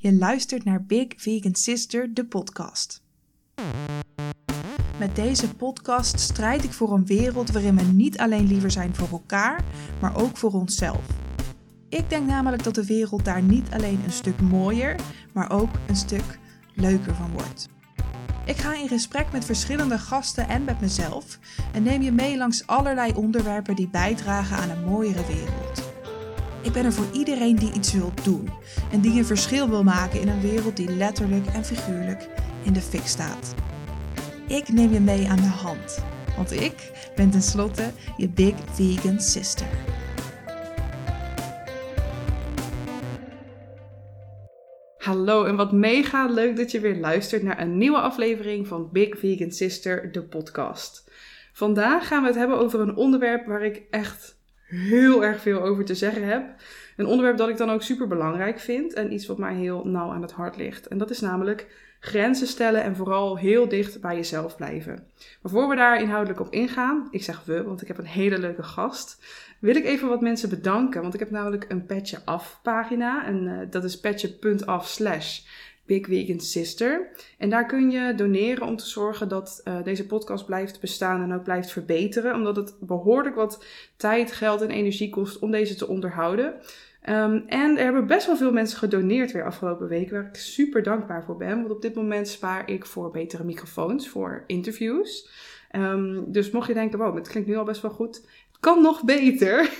Je luistert naar Big Vegan Sister, de podcast. Met deze podcast strijd ik voor een wereld waarin we niet alleen liever zijn voor elkaar, maar ook voor onszelf. Ik denk namelijk dat de wereld daar niet alleen een stuk mooier, maar ook een stuk leuker van wordt. Ik ga in gesprek met verschillende gasten en met mezelf en neem je mee langs allerlei onderwerpen die bijdragen aan een mooiere wereld. Ik ben er voor iedereen die iets wil doen en die een verschil wil maken in een wereld die letterlijk en figuurlijk in de fik staat. Ik neem je mee aan de hand, want ik ben tenslotte je Big Vegan Sister. Hallo en wat mega leuk dat je weer luistert naar een nieuwe aflevering van Big Vegan Sister, de podcast. Vandaag gaan we het hebben over een onderwerp waar ik echt heel erg veel over te zeggen heb. Een onderwerp dat ik dan ook super belangrijk vind en iets wat mij heel nauw aan het hart ligt. En dat is namelijk grenzen stellen en vooral heel dicht bij jezelf blijven. Maar voor we daar inhoudelijk op ingaan, ik zeg we, want ik heb een hele leuke gast, wil ik even wat mensen bedanken. Want ik heb namelijk een Petje Af pagina en uh, dat is petje.af slash Big Vegan Sister. En daar kun je doneren om te zorgen dat uh, deze podcast blijft bestaan en ook blijft verbeteren. Omdat het behoorlijk wat tijd, geld en energie kost om deze te onderhouden. Um, en er hebben best wel veel mensen gedoneerd weer afgelopen week, waar ik super dankbaar voor ben. Want op dit moment spaar ik voor betere microfoons, voor interviews. Um, dus mocht je denken, wow, het klinkt nu al best wel goed kan nog beter.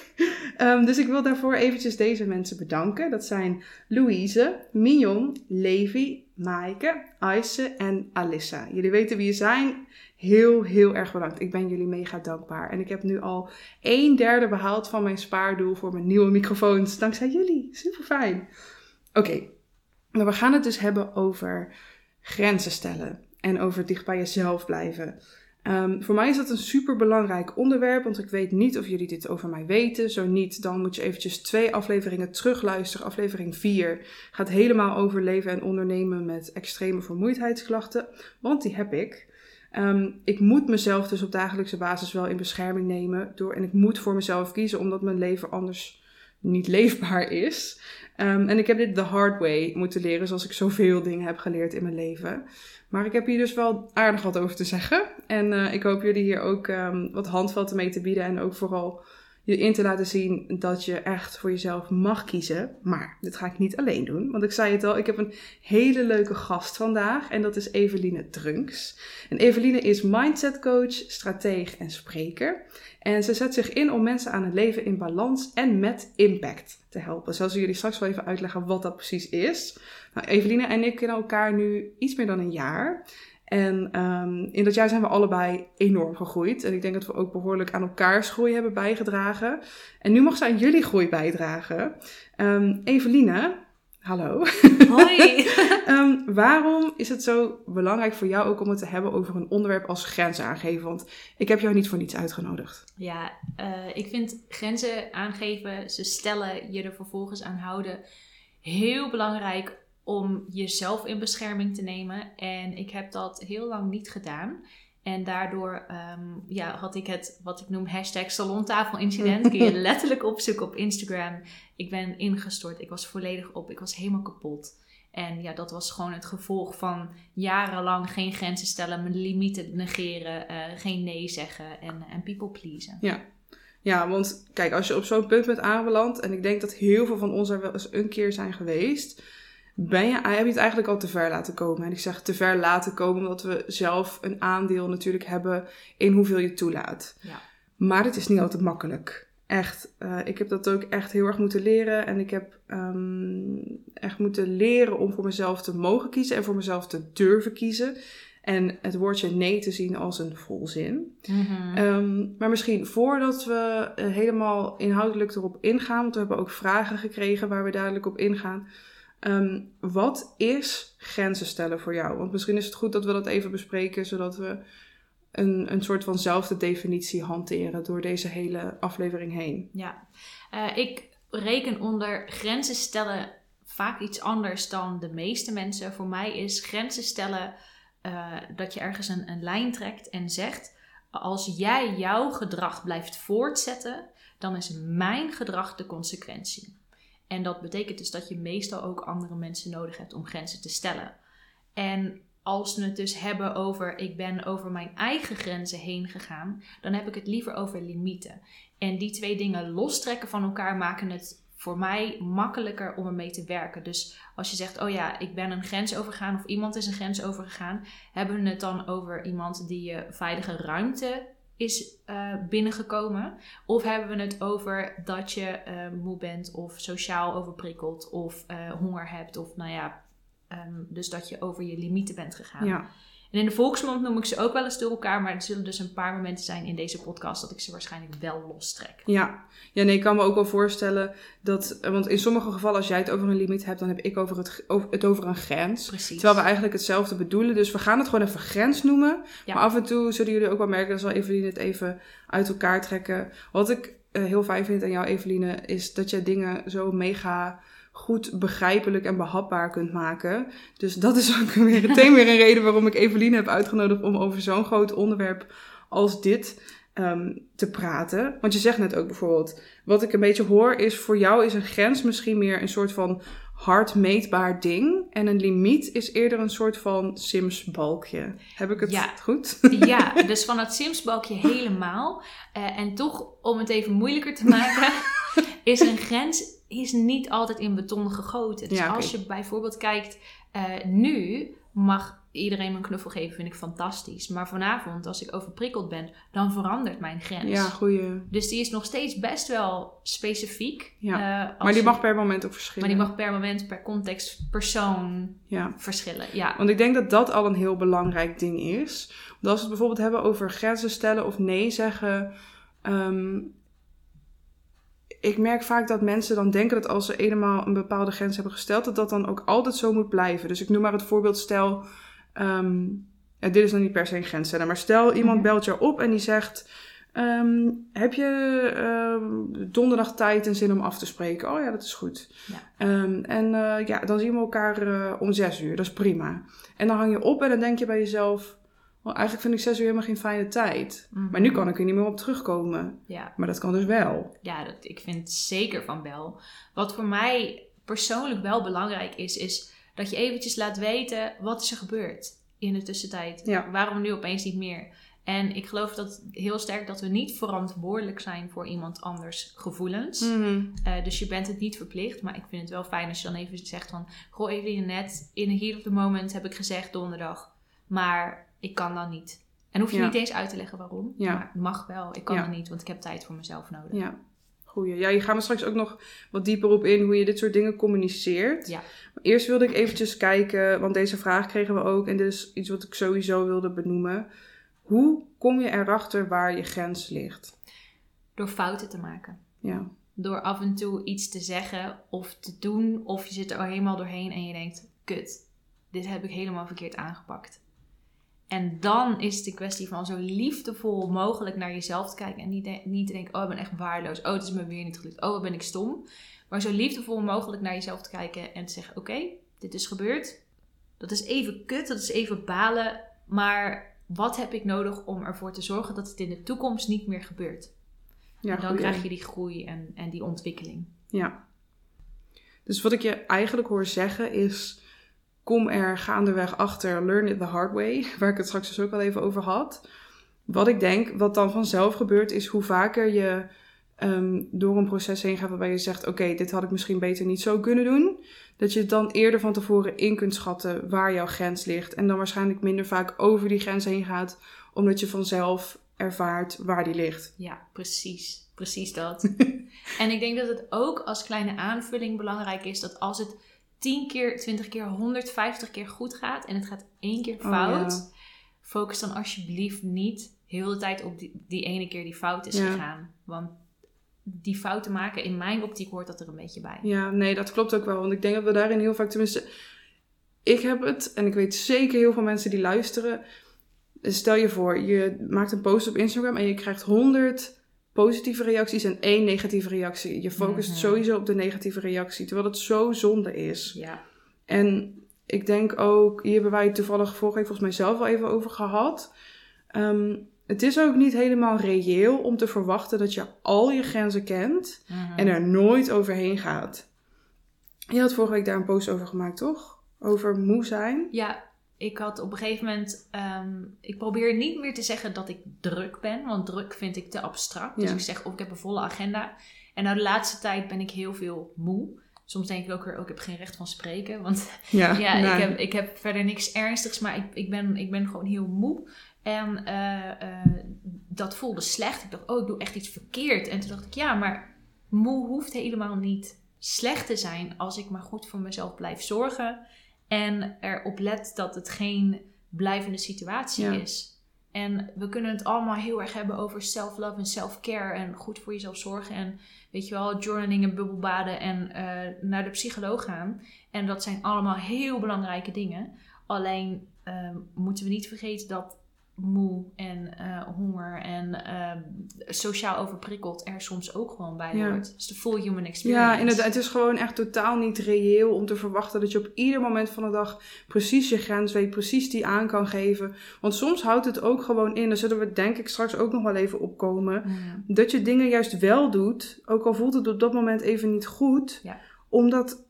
um, dus ik wil daarvoor eventjes deze mensen bedanken. Dat zijn Louise, Mignon, Levi, Maaike, Aise en Alissa. Jullie weten wie je zijn. Heel, heel erg bedankt. Ik ben jullie mega dankbaar. En ik heb nu al een derde behaald van mijn spaardoel voor mijn nieuwe microfoons. Dankzij jullie. Super fijn. Oké, we gaan het dus hebben over grenzen stellen. En over dicht bij jezelf blijven. Um, voor mij is dat een super belangrijk onderwerp, want ik weet niet of jullie dit over mij weten. Zo niet, dan moet je eventjes twee afleveringen terugluisteren. Aflevering 4 gaat helemaal over leven en ondernemen met extreme vermoeidheidsklachten, want die heb ik. Um, ik moet mezelf dus op dagelijkse basis wel in bescherming nemen door, en ik moet voor mezelf kiezen, omdat mijn leven anders niet leefbaar is. Um, en ik heb dit the hard way moeten leren, zoals ik zoveel dingen heb geleerd in mijn leven. Maar ik heb hier dus wel aardig wat over te zeggen. En uh, ik hoop jullie hier ook um, wat handvatten mee te bieden. En ook vooral je in te laten zien dat je echt voor jezelf mag kiezen. Maar dit ga ik niet alleen doen. Want ik zei het al, ik heb een hele leuke gast vandaag. En dat is Eveline Drunks. En Eveline is mindset coach, strateeg en spreker. En ze zet zich in om mensen aan het leven in balans en met impact te helpen. Zo zullen jullie straks wel even uitleggen wat dat precies is. Nou, Eveline en ik kennen elkaar nu iets meer dan een jaar. En um, in dat jaar zijn we allebei enorm gegroeid. En ik denk dat we ook behoorlijk aan elkaars groei hebben bijgedragen. En nu mag ze aan jullie groei bijdragen. Um, Eveline, hallo. Hoi. um, waarom is het zo belangrijk voor jou ook om het te hebben over een onderwerp als grenzen aangeven? Want ik heb jou niet voor niets uitgenodigd. Ja, uh, ik vind grenzen aangeven, ze stellen, je er vervolgens aan houden, heel belangrijk om jezelf in bescherming te nemen. En ik heb dat heel lang niet gedaan. En daardoor um, ja, had ik het, wat ik noem, hashtag salontafelincident. Kun je letterlijk opzoeken op Instagram. Ik ben ingestort. Ik was volledig op. Ik was helemaal kapot. En ja, dat was gewoon het gevolg van jarenlang geen grenzen stellen, mijn limieten negeren, uh, geen nee zeggen en, en people pleasen. Ja. ja, want kijk, als je op zo'n punt bent aanbeland, en ik denk dat heel veel van ons er wel eens een keer zijn geweest, ben je, heb je het eigenlijk al te ver laten komen. En ik zeg te ver laten komen omdat we zelf een aandeel natuurlijk hebben in hoeveel je toelaat. Ja. Maar het is niet altijd makkelijk. Echt, uh, ik heb dat ook echt heel erg moeten leren. En ik heb um, echt moeten leren om voor mezelf te mogen kiezen en voor mezelf te durven kiezen. En het woordje nee te zien als een volzin. Mm -hmm. um, maar misschien voordat we uh, helemaal inhoudelijk erop ingaan, want we hebben ook vragen gekregen waar we duidelijk op ingaan. Um, wat is grenzen stellen voor jou? Want misschien is het goed dat we dat even bespreken, zodat we een, een soort vanzelfde definitie hanteren door deze hele aflevering heen. Ja, uh, ik reken onder grenzen stellen vaak iets anders dan de meeste mensen. Voor mij is grenzen stellen uh, dat je ergens een, een lijn trekt en zegt: als jij jouw gedrag blijft voortzetten, dan is mijn gedrag de consequentie. En dat betekent dus dat je meestal ook andere mensen nodig hebt om grenzen te stellen. En als we het dus hebben over ik ben over mijn eigen grenzen heen gegaan, dan heb ik het liever over limieten. En die twee dingen lostrekken van elkaar maken het voor mij makkelijker om ermee te werken. Dus als je zegt, oh ja, ik ben een grens overgegaan of iemand is een grens overgegaan, hebben we het dan over iemand die je veilige ruimte is uh, binnengekomen? Of hebben we het over dat je uh, moe bent of sociaal overprikkeld of uh, honger hebt of nou ja, um, dus dat je over je limieten bent gegaan? Ja. En in de volksmond noem ik ze ook wel eens door elkaar, maar er zullen dus een paar momenten zijn in deze podcast dat ik ze waarschijnlijk wel lostrek. Ja, ja nee, ik kan me ook wel voorstellen dat, want in sommige gevallen als jij het over een limiet hebt, dan heb ik over het, over, het over een grens. Precies. Terwijl we eigenlijk hetzelfde bedoelen, dus we gaan het gewoon even grens noemen. Ja. Maar af en toe zullen jullie ook wel merken, dat zal Eveline het even uit elkaar trekken. Wat ik uh, heel fijn vind aan jou Eveline, is dat jij dingen zo mega goed begrijpelijk en behapbaar kunt maken. Dus dat is ook weer meteen weer een reden waarom ik Eveline heb uitgenodigd om over zo'n groot onderwerp als dit um, te praten. Want je zegt net ook bijvoorbeeld, wat ik een beetje hoor is voor jou is een grens misschien meer een soort van hard meetbaar ding. En een limiet is eerder een soort van Sims-balkje. Heb ik het Ja. goed? Ja, dus van het Sims-balkje helemaal. Eh, en toch, om het even moeilijker te maken, is een grens is niet altijd in beton gegoten. Dus Ja, als je bijvoorbeeld kijkt, eh, nu mag iedereen me een knuffel geven, vind ik fantastisch. Maar vanavond, als ik overprikkeld ben, dan verandert mijn grens. Ja, goeie. Dus die is nog steeds best wel specifiek. Ja. Eh, Maar die je- mag per moment ook maar verschillen. die mag per moment, per context, persoon Ja. verschillen. Ja, Want ik denk dat dat al een heel belangrijk ding is. Want als we het bijvoorbeeld hebben over grenzen stellen of nee zeggen. ehm, ik merk vaak dat mensen dan denken dat als ze eenmaal een bepaalde grens hebben gesteld, dat dat dan ook altijd zo moet blijven. Dus ik noem maar het voorbeeld, stel, ehm, dit is dan niet per se een grens stellen, maar stel iemand Mhm. belt jou op en die zegt, ehm, heb je ehm, donderdag tijd en zin om af te spreken? Oh ja, dat is goed. Ja. En eh, ja, dan zien we elkaar eh, om zes uur, dat is prima. En dan hang je op en dan denk je bij jezelf, well, eigenlijk vind ik zes uur helemaal geen fijne tijd. Mhm. Maar nu kan ik er niet meer op terugkomen. ja. Maar dat kan dus wel. Ja, dat, ik vind zeker van wel. Wat voor mij persoonlijk wel belangrijk is, is dat je eventjes laat weten wat is er gebeurd in de tussentijd. Ja. Waarom nu opeens niet meer? En ik geloof dat heel sterk dat we niet verantwoordelijk zijn voor iemand anders gevoelens. Mhm. Eh, dus je bent het niet verplicht. Maar ik vind het wel fijn als je dan even zegt van... Goh, Eveline, net in the heat of the moment heb ik gezegd donderdag. Maar ik kan dan niet. En hoef je Ja. niet eens uit te leggen waarom. Ja. Maar het mag wel. Ik kan Ja. dan niet, want ik heb tijd voor mezelf nodig. Ja, goeie. Ja, je gaat er straks ook nog wat dieper op in hoe je dit soort dingen communiceert. Ja. Maar eerst wilde ik eventjes kijken, want deze vraag kregen we ook. En dit is iets wat ik sowieso wilde benoemen. Hoe kom je erachter waar je grens ligt? Door fouten te maken. Ja, Door af en toe iets te zeggen of te doen. Of je zit er al helemaal doorheen en je denkt... Kut, dit heb ik helemaal verkeerd aangepakt. En dan is het de kwestie van zo liefdevol mogelijk naar jezelf te kijken. En niet, de- niet te denken, oh ik ben echt waardeloos. Oh het is me weer niet gelukt. Oh wat ben ik stom. Maar zo liefdevol mogelijk naar jezelf te kijken en te zeggen... Oké, dit is gebeurd. Dat is even kut, dat is even balen. Maar wat heb ik nodig om ervoor te zorgen dat het in de toekomst niet meer gebeurt? ja en dan krijg je die groei en, en die ontwikkeling. Ja. Dus wat ik je eigenlijk hoor zeggen is... Kom er gaandeweg achter, learn it the hard way. Waar ik het straks dus ook al even over had. Wat ik denk, wat dan vanzelf gebeurt, is hoe vaker je ehm, door een proces heen gaat waarbij je zegt: Oké, dit had ik misschien beter niet zo kunnen doen. Dat je het dan eerder van tevoren in kunt schatten waar jouw grens ligt. En dan waarschijnlijk minder vaak over die grens heen gaat, omdat je vanzelf ervaart waar die ligt. Ja, precies. Precies dat. en ik denk dat het ook als kleine aanvulling belangrijk is dat als het 10 keer, 20 keer, 150 keer goed gaat en het gaat één keer Oh, fout, ja. focus dan alsjeblieft niet heel de tijd op die, die ene keer die fout is Ja. gegaan. Want die fouten maken, in mijn optiek hoort dat er een beetje bij. Ja, nee, dat klopt ook wel. Want ik denk dat we daarin heel vaak, tenminste, ik heb het en ik weet zeker heel veel mensen die luisteren. Stel je voor, je maakt een post op Instagram en je krijgt 100 positieve reacties en één negatieve reactie. Je focust Mhm. sowieso op de negatieve reactie, terwijl het zo zonde is. Ja. En ik denk ook, hier hebben wij het toevallig vorige week volgens mij zelf al even over gehad. Ehm, het is ook niet helemaal reëel om te verwachten dat je al je grenzen kent Mhm. en er nooit overheen gaat. Je had vorige week daar een post over gemaakt, toch? Over moe zijn. Ja, ik had op een gegeven moment. ehm, ik probeer niet meer te zeggen dat ik druk ben, want druk vind ik te abstract. Dus Ja. ik zeg of ik heb een volle agenda. En nou de laatste tijd ben ik heel veel moe. Soms denk ik ook weer, oh, ik heb geen recht van spreken. Want Ja, ja, nee. ik, heb, ik heb verder niks ernstigs, maar ik, ik, ben, ik ben gewoon heel moe. En eh, eh, dat voelde slecht. Ik dacht, oh, ik doe echt iets verkeerd. En toen dacht ik, ja, maar moe hoeft helemaal niet slecht te zijn als ik maar goed voor mezelf blijf zorgen. En erop let dat het geen blijvende situatie Ja. is. En we kunnen het allemaal heel erg hebben over self-love en self-care. En goed voor jezelf zorgen. En weet je wel, journaling en bubbelbaden. En eh, naar de psycholoog gaan. En dat zijn allemaal heel belangrijke dingen. Alleen ehm, moeten we niet vergeten dat moe en eh, honger en ehm, sociaal overprikkeld er soms ook gewoon bij Ja. hoort. Het is de full human experience. Ja, inderdaad. Het is gewoon echt totaal niet reëel om te verwachten dat je op ieder moment van de dag precies je grens weet, precies die aan kan geven. Want soms houdt het ook gewoon in, daar zullen we denk ik straks ook nog wel even opkomen, dat je dingen juist wel doet, ook al voelt het op dat moment even niet goed, Ja. omdat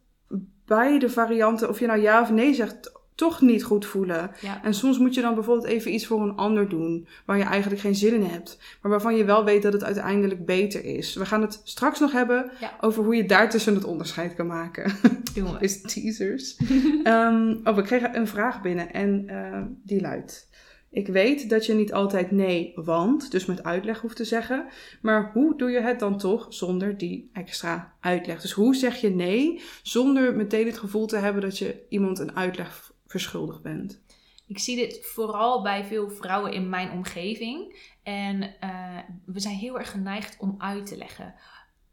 beide varianten, of je nou ja of nee zegt, toch niet goed voelen. Ja. En soms moet je dan bijvoorbeeld even iets voor een ander doen, waar je eigenlijk geen zin in hebt, maar waarvan je wel weet dat het uiteindelijk beter is. We gaan het straks nog hebben Ja. over hoe je daartussen het onderscheid kan maken. Doen we. Is teasers. Ehm, oh, we kregen een vraag binnen en eh, die luidt. Ik weet dat je niet altijd nee, want, dus met uitleg hoeft te zeggen. Maar hoe doe je het dan toch zonder die extra uitleg? Dus hoe zeg je nee zonder meteen het gevoel te hebben dat je iemand een uitleg verschuldigd bent? Ik zie dit vooral bij veel vrouwen in mijn omgeving. En eh, we zijn heel erg geneigd om uit te leggen.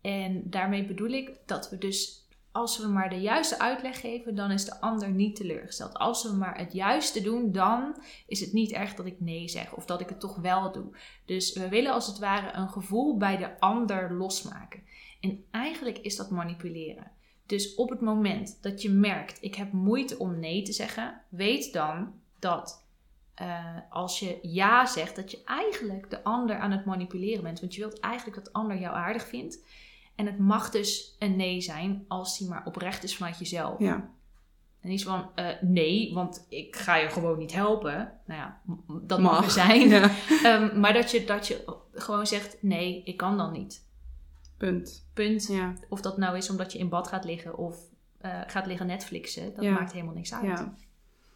En daarmee bedoel ik dat we dus, als we maar de juiste uitleg geven, dan is de ander niet teleurgesteld. Als we maar het juiste doen, dan is het niet erg dat ik nee zeg of dat ik het toch wel doe. Dus we willen als het ware een gevoel bij de ander losmaken. En eigenlijk is dat manipuleren. Dus op het moment dat je merkt, ik heb moeite om nee te zeggen, weet dan dat eh, als je ja zegt, dat je eigenlijk de ander aan het manipuleren bent. Want je wilt eigenlijk dat de ander jou aardig vindt. En het mag dus een nee zijn als die maar oprecht is vanuit jezelf. Ja, En niet van eh, nee, want ik ga je gewoon niet helpen. Nou ja, dat mag, Mag. er zijn. ja. Ehm, maar dat je, dat je gewoon zegt nee, ik kan dan niet. Punt. Punt. Ja, Of dat nou is omdat je in bad gaat liggen of eh, gaat liggen Netflixen. Dat Ja. maakt helemaal niks uit. ja.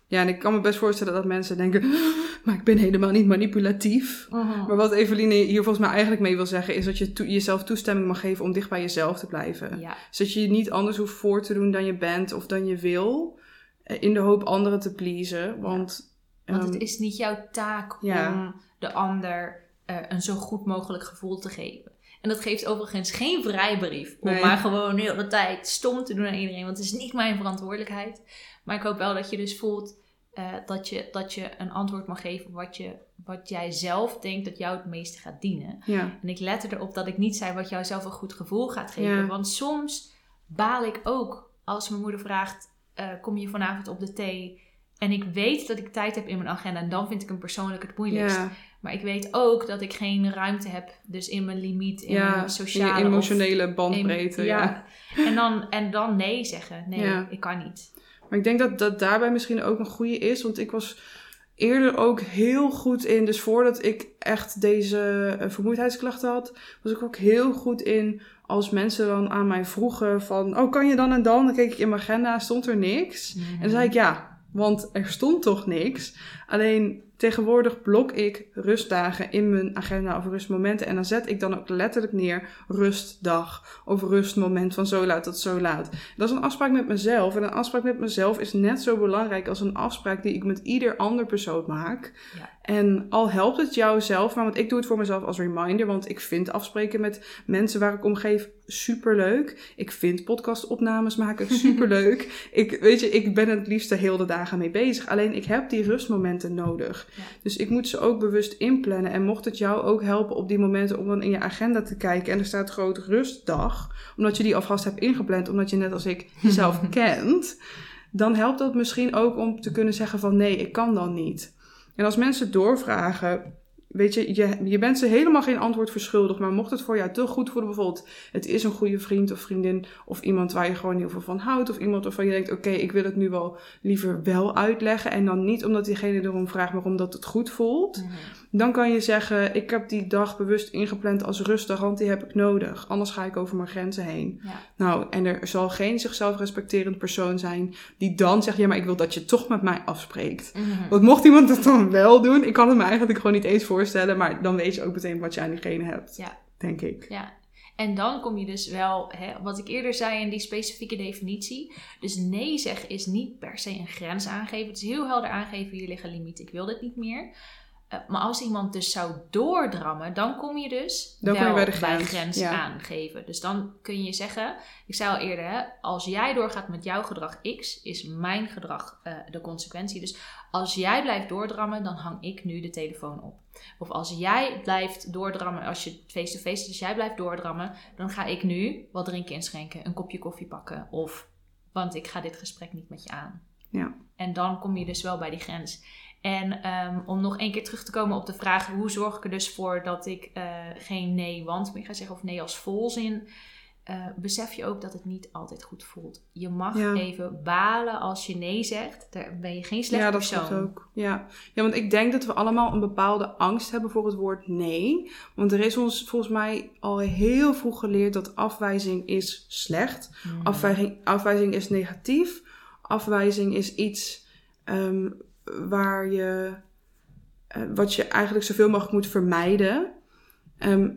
Ja, en ik kan me best voorstellen dat mensen denken, maar ik ben helemaal niet manipulatief. Mhm. Maar wat Eveline hier volgens mij eigenlijk mee wil zeggen, is dat je jezelf toestemming mag geven om dicht bij jezelf te blijven. Ja, Dus dat je je niet anders hoeft voor te doen dan je bent of dan je wil, eh, in de hoop anderen te pleasen. Want, want ehm, het is niet jouw taak om de ander eh, een zo goed mogelijk gevoel te geven. En dat geeft overigens geen vrijbrief om Nee. maar gewoon de hele tijd stom te doen aan iedereen. Want het is niet mijn verantwoordelijkheid. Maar ik hoop wel dat je dus voelt eh, dat, je, dat je een antwoord mag geven wat, je, wat jij zelf denkt dat jou het meeste gaat dienen. ja, En ik lette erop dat ik niet zei wat jou zelf een goed gevoel gaat geven. Ja. Want soms baal ik ook als mijn moeder vraagt: eh, Kom je vanavond op de thee? En ik weet dat ik tijd heb in mijn agenda. En dan vind ik hem persoonlijk het moeilijkst. ja, Maar ik weet ook dat ik geen ruimte heb. Dus in mijn limiet, in ja, mijn in sociale... je of emotionele bandbreedte. ja. En, dan, en dan nee zeggen. Nee, Ja. ik kan niet. Maar ik denk dat dat daarbij misschien ook een goede is. Want ik was eerder ook heel goed in. Dus voordat ik echt deze eh, vermoeidheidsklachten had, was ik ook heel goed in. Als mensen dan aan mij vroegen van, oh kan je dan en dan? Dan keek ik in mijn agenda, stond er niks. En dan zei ik ja, want er stond toch niks. Alleen tegenwoordig blok ik rustdagen in mijn agenda of rustmomenten. En dan zet ik dan ook letterlijk neer rustdag of rustmoment van zo laat tot zo laat. Dat is een afspraak met mezelf. En een afspraak met mezelf is net zo belangrijk als een afspraak die ik met ieder ander persoon maak. Ja. En al helpt het jou zelf, maar want ik doe het voor mezelf als reminder. Want ik vind afspreken met mensen waar ik om geef superleuk. Ik vind podcastopnames maken superleuk. ik, weet je, ik ben het liefst heel de dagen mee bezig. Alleen ik heb die rustmomenten nodig. Ja. Dus ik moet ze ook bewust inplannen. En mocht het jou ook helpen op die momenten om dan in je agenda te kijken. En er staat groot rustdag. Omdat je die alvast hebt ingepland. Omdat je net als ik jezelf kent. Dan helpt dat misschien ook om te kunnen zeggen van nee, ik kan dan niet. En als mensen doorvragen, weet je, je, je bent ze helemaal geen antwoord verschuldigd. Maar mocht het voor jou te goed voelen, bijvoorbeeld, het is een goede vriend of vriendin. Of iemand waar je gewoon heel veel van houdt. Of iemand waarvan je denkt, oké, ik wil het nu wel liever wel uitleggen. En dan niet omdat diegene erom vraagt, maar omdat het goed voelt. Mhm. Dan kan je zeggen, ik heb die dag bewust ingepland als rustdag, want die heb ik nodig. Anders ga ik over mijn grenzen heen. Ja. Nou, en er zal geen zichzelf respecterend persoon zijn die dan zegt, ja, maar ik wil dat je toch met mij afspreekt. Mhm. Want mocht iemand dat dan wel doen, ik kan het me eigenlijk gewoon niet eens voorstellen, maar dan weet je ook meteen wat je aan diegene hebt. Ja. Denk ik. Ja. En dan kom je dus wel, hè, wat ik eerder zei in die specifieke definitie. Dus nee zeggen is niet per se een grens aangeven. Het is heel helder aangeven, hier liggen limieten, ik wil dit niet meer. Eh, maar als iemand dus zou doordrammen, dan kom je dus Dan wel je bij de grens, ja. aangeven. Dus dan kun je zeggen, ik zei al eerder, hè, als jij doorgaat met jouw gedrag X, is mijn gedrag eh, de consequentie. Dus als jij blijft doordrammen, dan hang ik nu de telefoon op. Of als jij blijft doordrammen, als je face-to-face, dus jij blijft doordrammen, dan ga ik nu wat drinken inschenken, een kopje koffie pakken. Of, want ik ga dit gesprek niet met je aan. Ja. En dan kom je dus wel bij die grens. En ehm, om nog één keer terug te komen op de vraag: hoe zorg ik er dus voor dat ik eh, geen nee want meer ga zeggen of nee als volzin? eh, besef je ook dat het niet altijd goed voelt. Je mag Ja. even balen als je nee zegt. Daar ben je geen slechte Ja, dat persoon. klopt ook. Ja. ja, want ik denk dat we allemaal een bepaalde angst hebben voor het woord nee. Want er is ons volgens mij al heel vroeg geleerd dat afwijzing is slecht. Hmm. Afwijzing, afwijzing is negatief. Afwijzing is iets ehm, waar je, eh, wat je eigenlijk zoveel mogelijk moet vermijden. Ehm,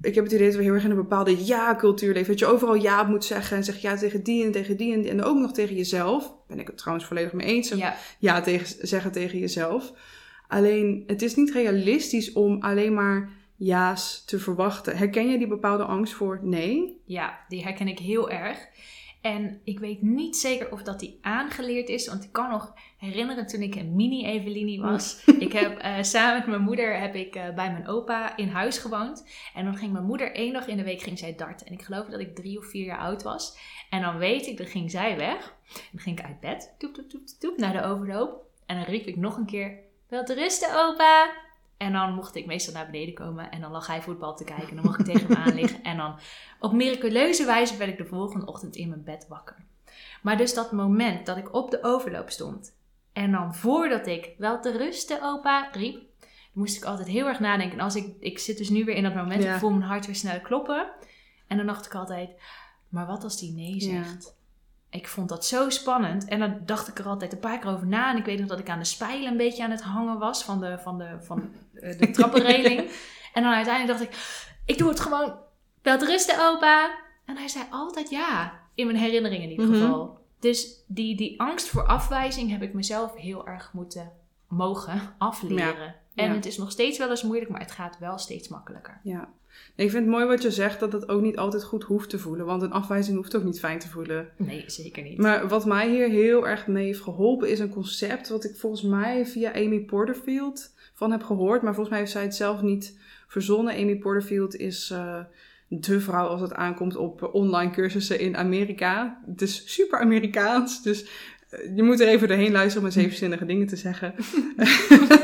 ik heb het idee dat we heel erg in een bepaalde ja-cultuur leven. Dat je overal ja moet zeggen en zeg ja tegen die en tegen die en, die, en ook nog tegen jezelf. Ben ik het trouwens volledig mee eens. Ja, Ja tegen, zeggen tegen jezelf. Alleen, het is niet realistisch om alleen maar ja's te verwachten. Herken je die bepaalde angst voor nee? ja, die herken ik heel erg. En ik weet niet zeker of dat die aangeleerd is. Want ik kan nog herinneren toen ik een mini-Evelini was. ik heb eh, samen met mijn moeder heb ik, eh, bij mijn opa in huis gewoond. En dan ging mijn moeder één dag in de week ging zij darten. En ik geloof dat ik drie of vier jaar oud was. En dan weet ik, dan ging zij weg. Dan ging ik uit bed, toep, toep, toep, toep, naar de overloop. En dan riep ik nog een keer, wel te rusten opa. En dan mocht ik meestal naar beneden komen. En dan lag hij voetbal te kijken. En dan mocht ik tegen hem aan liggen. En dan op miraculeuze wijze werd ik de volgende ochtend in mijn bed wakker. Maar dus dat moment dat ik op de overloop stond. En dan voordat ik wel te rusten opa riep. Moest ik altijd heel erg nadenken. En als ik, ik zit dus nu weer in dat moment. Ja. Ik voel mijn hart weer snel kloppen. En dan dacht ik altijd. Maar wat als die nee Ja. Ik vond dat zo spannend. En dan dacht ik er altijd een paar keer over na. En ik weet nog dat ik aan de spijlen een beetje aan het hangen was. Van de, van de, van eh, de trappenreling. en dan uiteindelijk dacht ik, ik doe het gewoon. Wel rusten, opa. En hij zei altijd ja. In mijn herinneringen in ieder Mhm. geval. Dus die, die angst voor afwijzing heb ik mezelf heel erg moeten mogen afleren. En ja. het is nog steeds wel eens moeilijk, maar het gaat wel steeds makkelijker. Ja. Ik vind het mooi wat je zegt, dat het ook niet altijd goed hoeft te voelen. Want een afwijzing hoeft ook niet fijn te voelen. Nee, zeker niet. Maar wat mij hier heel erg mee heeft geholpen, is een concept wat ik volgens mij via Amy Porterfield van heb gehoord. Maar volgens mij heeft zij het zelf niet verzonnen. Amy Porterfield is eh, de vrouw als het aankomt op eh, online cursussen in Amerika. Het is super Amerikaans, dus eh, je moet er even doorheen luisteren om zeven zinnige dingen te zeggen.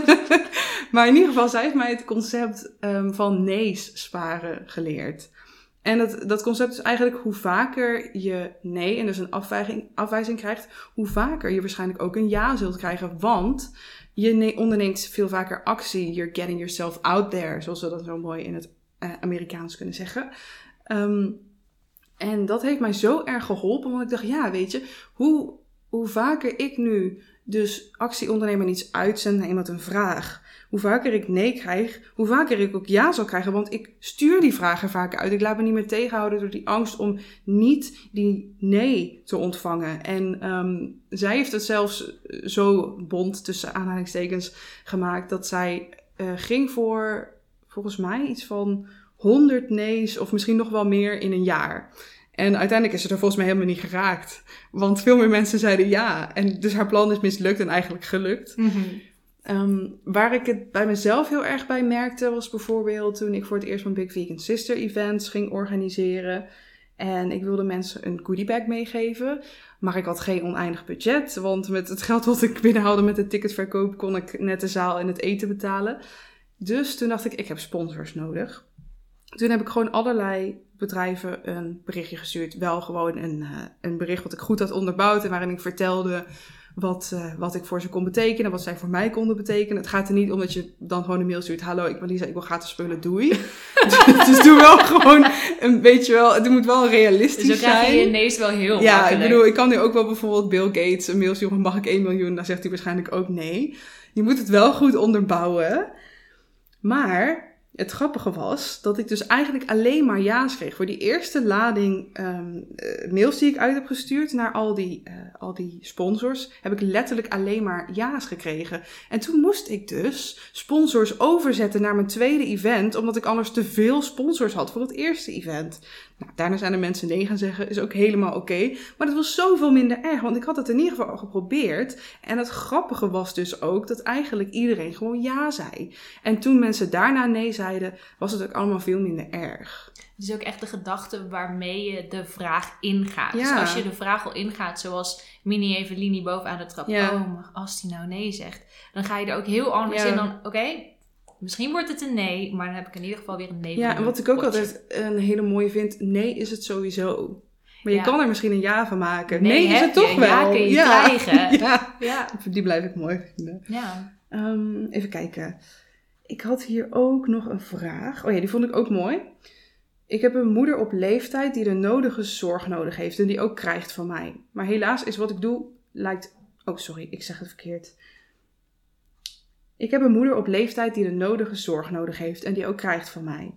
maar in ieder geval, zij heeft mij het concept ehm, van nee's sparen geleerd. En dat, dat concept is eigenlijk hoe vaker je nee en dus een afwijzing, afwijzing krijgt, hoe vaker je waarschijnlijk ook een ja zult krijgen. Want je ne- onderneemt veel vaker actie. You're getting yourself out there, zoals we dat zo mooi in het eh, Amerikaans kunnen zeggen. Ehm, en dat heeft mij zo erg geholpen, want ik dacht, ja, weet je, hoe, hoe vaker ik nu dus actie onderneem en iets uitzend naar iemand een vraag, hoe vaker ik nee krijg, hoe vaker ik ook ja zal krijgen. Want ik stuur die vragen vaker uit. Ik laat me niet meer tegenhouden door die angst om niet die nee te ontvangen. En ehm, zij heeft het zelfs zo bond tussen aanhalingstekens gemaakt dat zij eh, ging voor volgens mij iets van 100 nee's of misschien nog wel meer in een jaar. En uiteindelijk is ze er volgens mij helemaal niet geraakt. Want veel meer mensen zeiden ja. En dus haar plan is mislukt en eigenlijk gelukt. Ehm, waar ik het bij mezelf heel erg bij merkte, was bijvoorbeeld toen ik voor het eerst mijn Big Vegan Sister events ging organiseren. En ik wilde mensen een goodiebag meegeven. Maar ik had geen oneindig budget. Want met het geld wat ik binnenhaalde met de ticketverkoop kon ik net de zaal en het eten betalen. Dus toen dacht ik, ik heb sponsors nodig. Toen heb ik gewoon allerlei bedrijven een berichtje gestuurd. Wel gewoon een, uh, een bericht wat ik goed had onderbouwd en waarin ik vertelde wat, uh, wat ik voor ze kon betekenen, wat zij voor mij konden betekenen. Het gaat er niet om dat je dan gewoon een mail stuurt. Hallo, ik ben Lisa, ik wil gratis spullen, doei. dus doe wel gewoon een beetje wel, het moet wel realistisch dus zijn. Dus je ineens wel heel Ja, makkelijk. ik bedoel, ik kan nu ook wel bijvoorbeeld Bill Gates een mail sturen, mag ik 1 miljoen? Dan zegt hij waarschijnlijk ook nee. Je moet het wel goed onderbouwen. Maar het grappige was dat ik dus eigenlijk alleen maar ja's kreeg. Voor die eerste lading um, uh, mails die ik uit heb gestuurd naar al die, uh, al die sponsors, heb ik letterlijk alleen maar ja's gekregen. En toen moest ik dus sponsors overzetten naar mijn tweede event, omdat ik anders te veel sponsors had voor het eerste event. Nou, daarna zijn er mensen nee gaan zeggen, is ook helemaal oké. Okay. Maar dat was zoveel minder erg, want ik had het in ieder geval al geprobeerd. En het grappige was dus ook dat eigenlijk iedereen gewoon ja zei. En toen mensen daarna nee zeiden, was het ook allemaal veel minder erg. Het is ook echt de gedachte waarmee je de vraag ingaat. Ja. Dus als je de vraag al ingaat, zoals Mini Evelini bovenaan de trap. Ja. Oh, als die nou nee zegt, dan ga je er ook heel anders Ja. in dan, oké, misschien wordt het een nee, maar dan heb ik in ieder geval weer een nee. Ja, en wat ik ook potje. altijd een hele mooie vind, nee is het sowieso. Maar je Ja. kan er misschien een ja van maken. Nee, Nee, is het toch je, wel. ja kun je krijgen. ja, Ja, die blijf ik mooi vinden. ja. Ehm, even kijken. Ik had hier ook nog een vraag. Oh ja, die vond ik ook mooi. Ik heb een moeder op leeftijd die de nodige zorg nodig heeft en die ook krijgt van mij. Maar helaas is wat ik doe, lijkt. Oh, sorry, ik zeg het verkeerd. Ik heb een moeder op leeftijd die de nodige zorg nodig heeft en die ook krijgt van mij.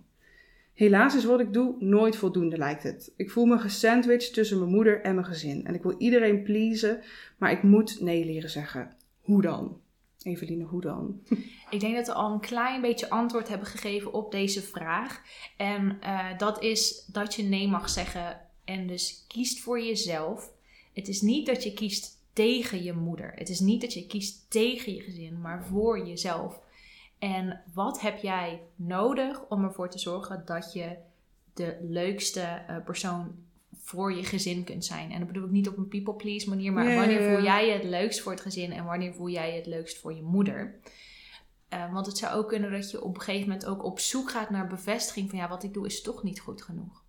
Helaas is wat ik doe nooit voldoende, lijkt het. Ik voel me gesandwiched tussen mijn moeder en mijn gezin. En ik wil iedereen pleasen, maar ik moet nee leren zeggen. Hoe dan? Eveline, hoe dan? Ik denk dat we al een klein beetje antwoord hebben gegeven op deze vraag. En eh, dat is dat je nee mag zeggen en dus kiest voor jezelf. Het is niet dat je kiest tegen je moeder. Het is niet dat je kiest tegen je gezin, maar voor jezelf. En wat heb jij nodig om ervoor te zorgen dat je de leukste eh, persoon voor je gezin kunt zijn? En dat bedoel ik niet op een people please manier, maar wanneer voel jij je het leukst voor het gezin en wanneer voel jij je het leukst voor je moeder? Eh, want het zou ook kunnen dat je op een gegeven moment ook op zoek gaat naar bevestiging van ja, wat ik doe is toch niet goed genoeg.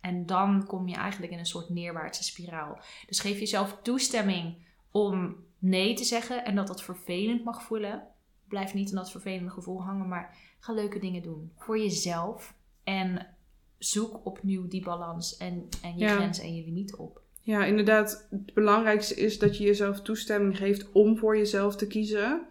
En dan kom je eigenlijk in een soort neerwaartse spiraal. Dus geef jezelf toestemming om nee te zeggen en dat dat vervelend mag voelen. Blijf niet in dat vervelende gevoel hangen, maar ga leuke dingen doen voor jezelf. En zoek opnieuw die balans en, en je Ja. grenzen en je limieten op. Ja, inderdaad. Het belangrijkste is dat je jezelf toestemming geeft om voor jezelf te kiezen.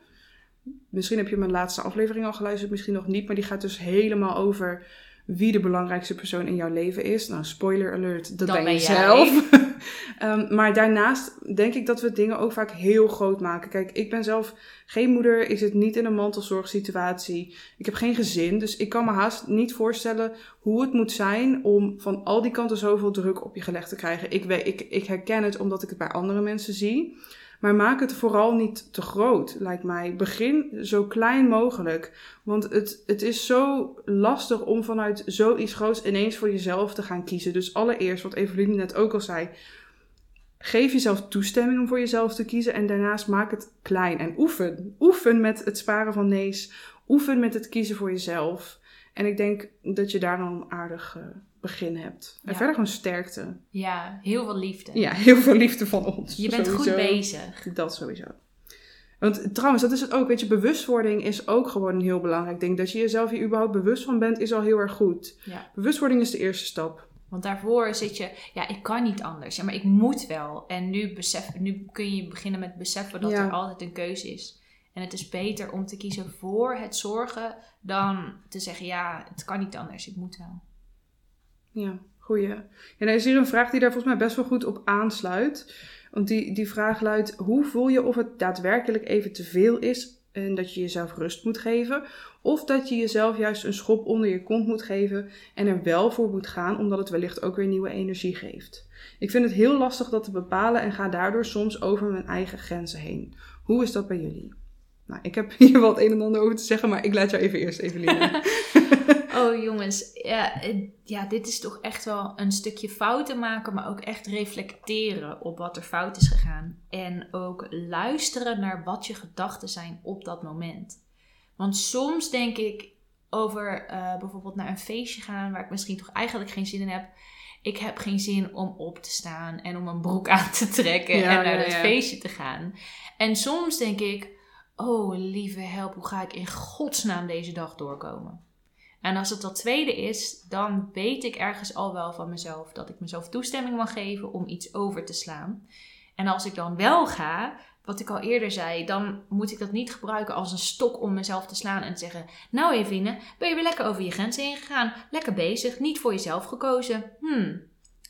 Misschien heb je mijn laatste aflevering al geluisterd, misschien nog niet. Maar die gaat dus helemaal over wie de belangrijkste persoon in jouw leven is. Nou, spoiler alert, dat, Dat ben, ben je zelf. Ehm, maar daarnaast denk ik dat we dingen ook vaak heel groot maken. Kijk, ik ben zelf geen moeder. Ik zit niet in een mantelzorgsituatie. Ik heb geen gezin. Dus ik kan me haast niet voorstellen hoe het moet zijn om van al die kanten zoveel druk op je gelegd te krijgen. Ik, weet, ik, ik herken het omdat ik het bij andere mensen zie. Maar maak het vooral niet te groot, lijkt mij. Begin zo klein mogelijk. Want het, het is zo lastig om vanuit zoiets groots ineens voor jezelf te gaan kiezen. Dus allereerst, wat Eveline net ook al zei. Geef jezelf toestemming om voor jezelf te kiezen. En daarnaast maak het klein. En oefen. Oefen met het sparen van nee's. Oefen met het kiezen voor jezelf. En ik denk dat je daar dan aardig eh, begin hebt. En Ja. verder gewoon sterkte. Ja, heel veel liefde. Ja, heel veel liefde van ons. Je bent goed bezig. Dat sowieso. Want trouwens, dat is het ook. Weet je, bewustwording is ook gewoon een heel belangrijk ding. Dat je jezelf hier überhaupt bewust van bent, is al heel erg goed. Ja. Bewustwording is de eerste stap. Want daarvoor zit je, ja, ik kan niet anders. Ja, maar ik moet wel. En nu, besef, nu kun je beginnen met beseffen dat Ja. er altijd een keuze is. En het is beter om te kiezen voor het zorgen dan te zeggen, ja, het kan niet anders, ik moet wel. Ja, goeie. En er is hier een vraag die daar volgens mij best wel goed op aansluit. Want die, die vraag luidt: hoe voel je of het daadwerkelijk even te veel is en dat je jezelf rust moet geven? Of dat je jezelf juist een schop onder je kont moet geven en er wel voor moet gaan, omdat het wellicht ook weer nieuwe energie geeft? Ik vind het heel lastig dat te bepalen en ga daardoor soms over mijn eigen grenzen heen. Hoe is dat bij jullie? Nou, ik heb hier wel het een en ander over te zeggen, maar ik laat jou even eerst, Eveline. Oh jongens, ja, eh, ja, dit is toch echt wel een stukje fouten maken, maar ook echt reflecteren op wat er fout is gegaan. En ook luisteren naar wat je gedachten zijn op dat moment. Want soms denk ik over eh, bijvoorbeeld naar een feestje gaan waar ik misschien toch eigenlijk geen zin in heb. Ik heb geen zin om op te staan en om een broek aan te trekken Ja, en naar ja, dat feestje te gaan. En soms denk ik, oh lieve help, hoe ga ik in godsnaam deze dag doorkomen? En als het dat tweede is, dan weet ik ergens al wel van mezelf dat ik mezelf toestemming mag geven om iets over te slaan. En als ik dan wel ga, wat ik al eerder zei, dan moet ik dat niet gebruiken als een stok om mezelf te slaan en te zeggen: Nou, Eveline, ben je weer lekker over je grenzen heen gegaan? Lekker bezig, niet voor jezelf gekozen. Hmm.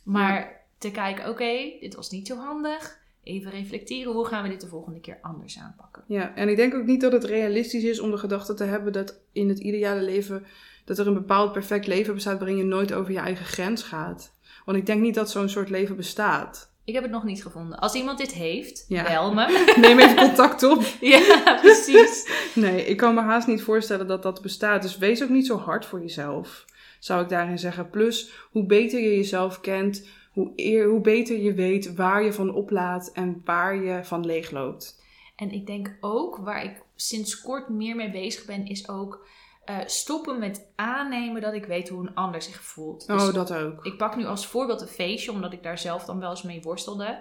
Maar te kijken: Oké, dit was niet zo handig. Even reflecteren, hoe gaan we dit de volgende keer anders aanpakken? Ja, en ik denk ook niet dat het realistisch is om de gedachte te hebben dat in het ideale leven, dat er een bepaald perfect leven bestaat waarin je nooit over je eigen grens gaat. Want ik denk niet dat zo'n soort leven bestaat. Ik heb het nog niet gevonden. Als iemand dit heeft, Ja. bel me. Neem even contact op. ja, precies. Nee, ik kan me haast niet voorstellen dat dat bestaat. Dus wees ook niet zo hard voor jezelf, zou ik daarin zeggen. Plus, hoe beter je jezelf kent, hoe, eer, hoe beter je weet waar je van oplaat en waar je van leegloopt. En ik denk ook, waar ik sinds kort meer mee bezig ben, is ook eh, stoppen met aannemen dat ik weet hoe een ander zich voelt. Dus Oh, dat ook. ik pak nu als voorbeeld een feestje, omdat ik daar zelf dan wel eens mee worstelde.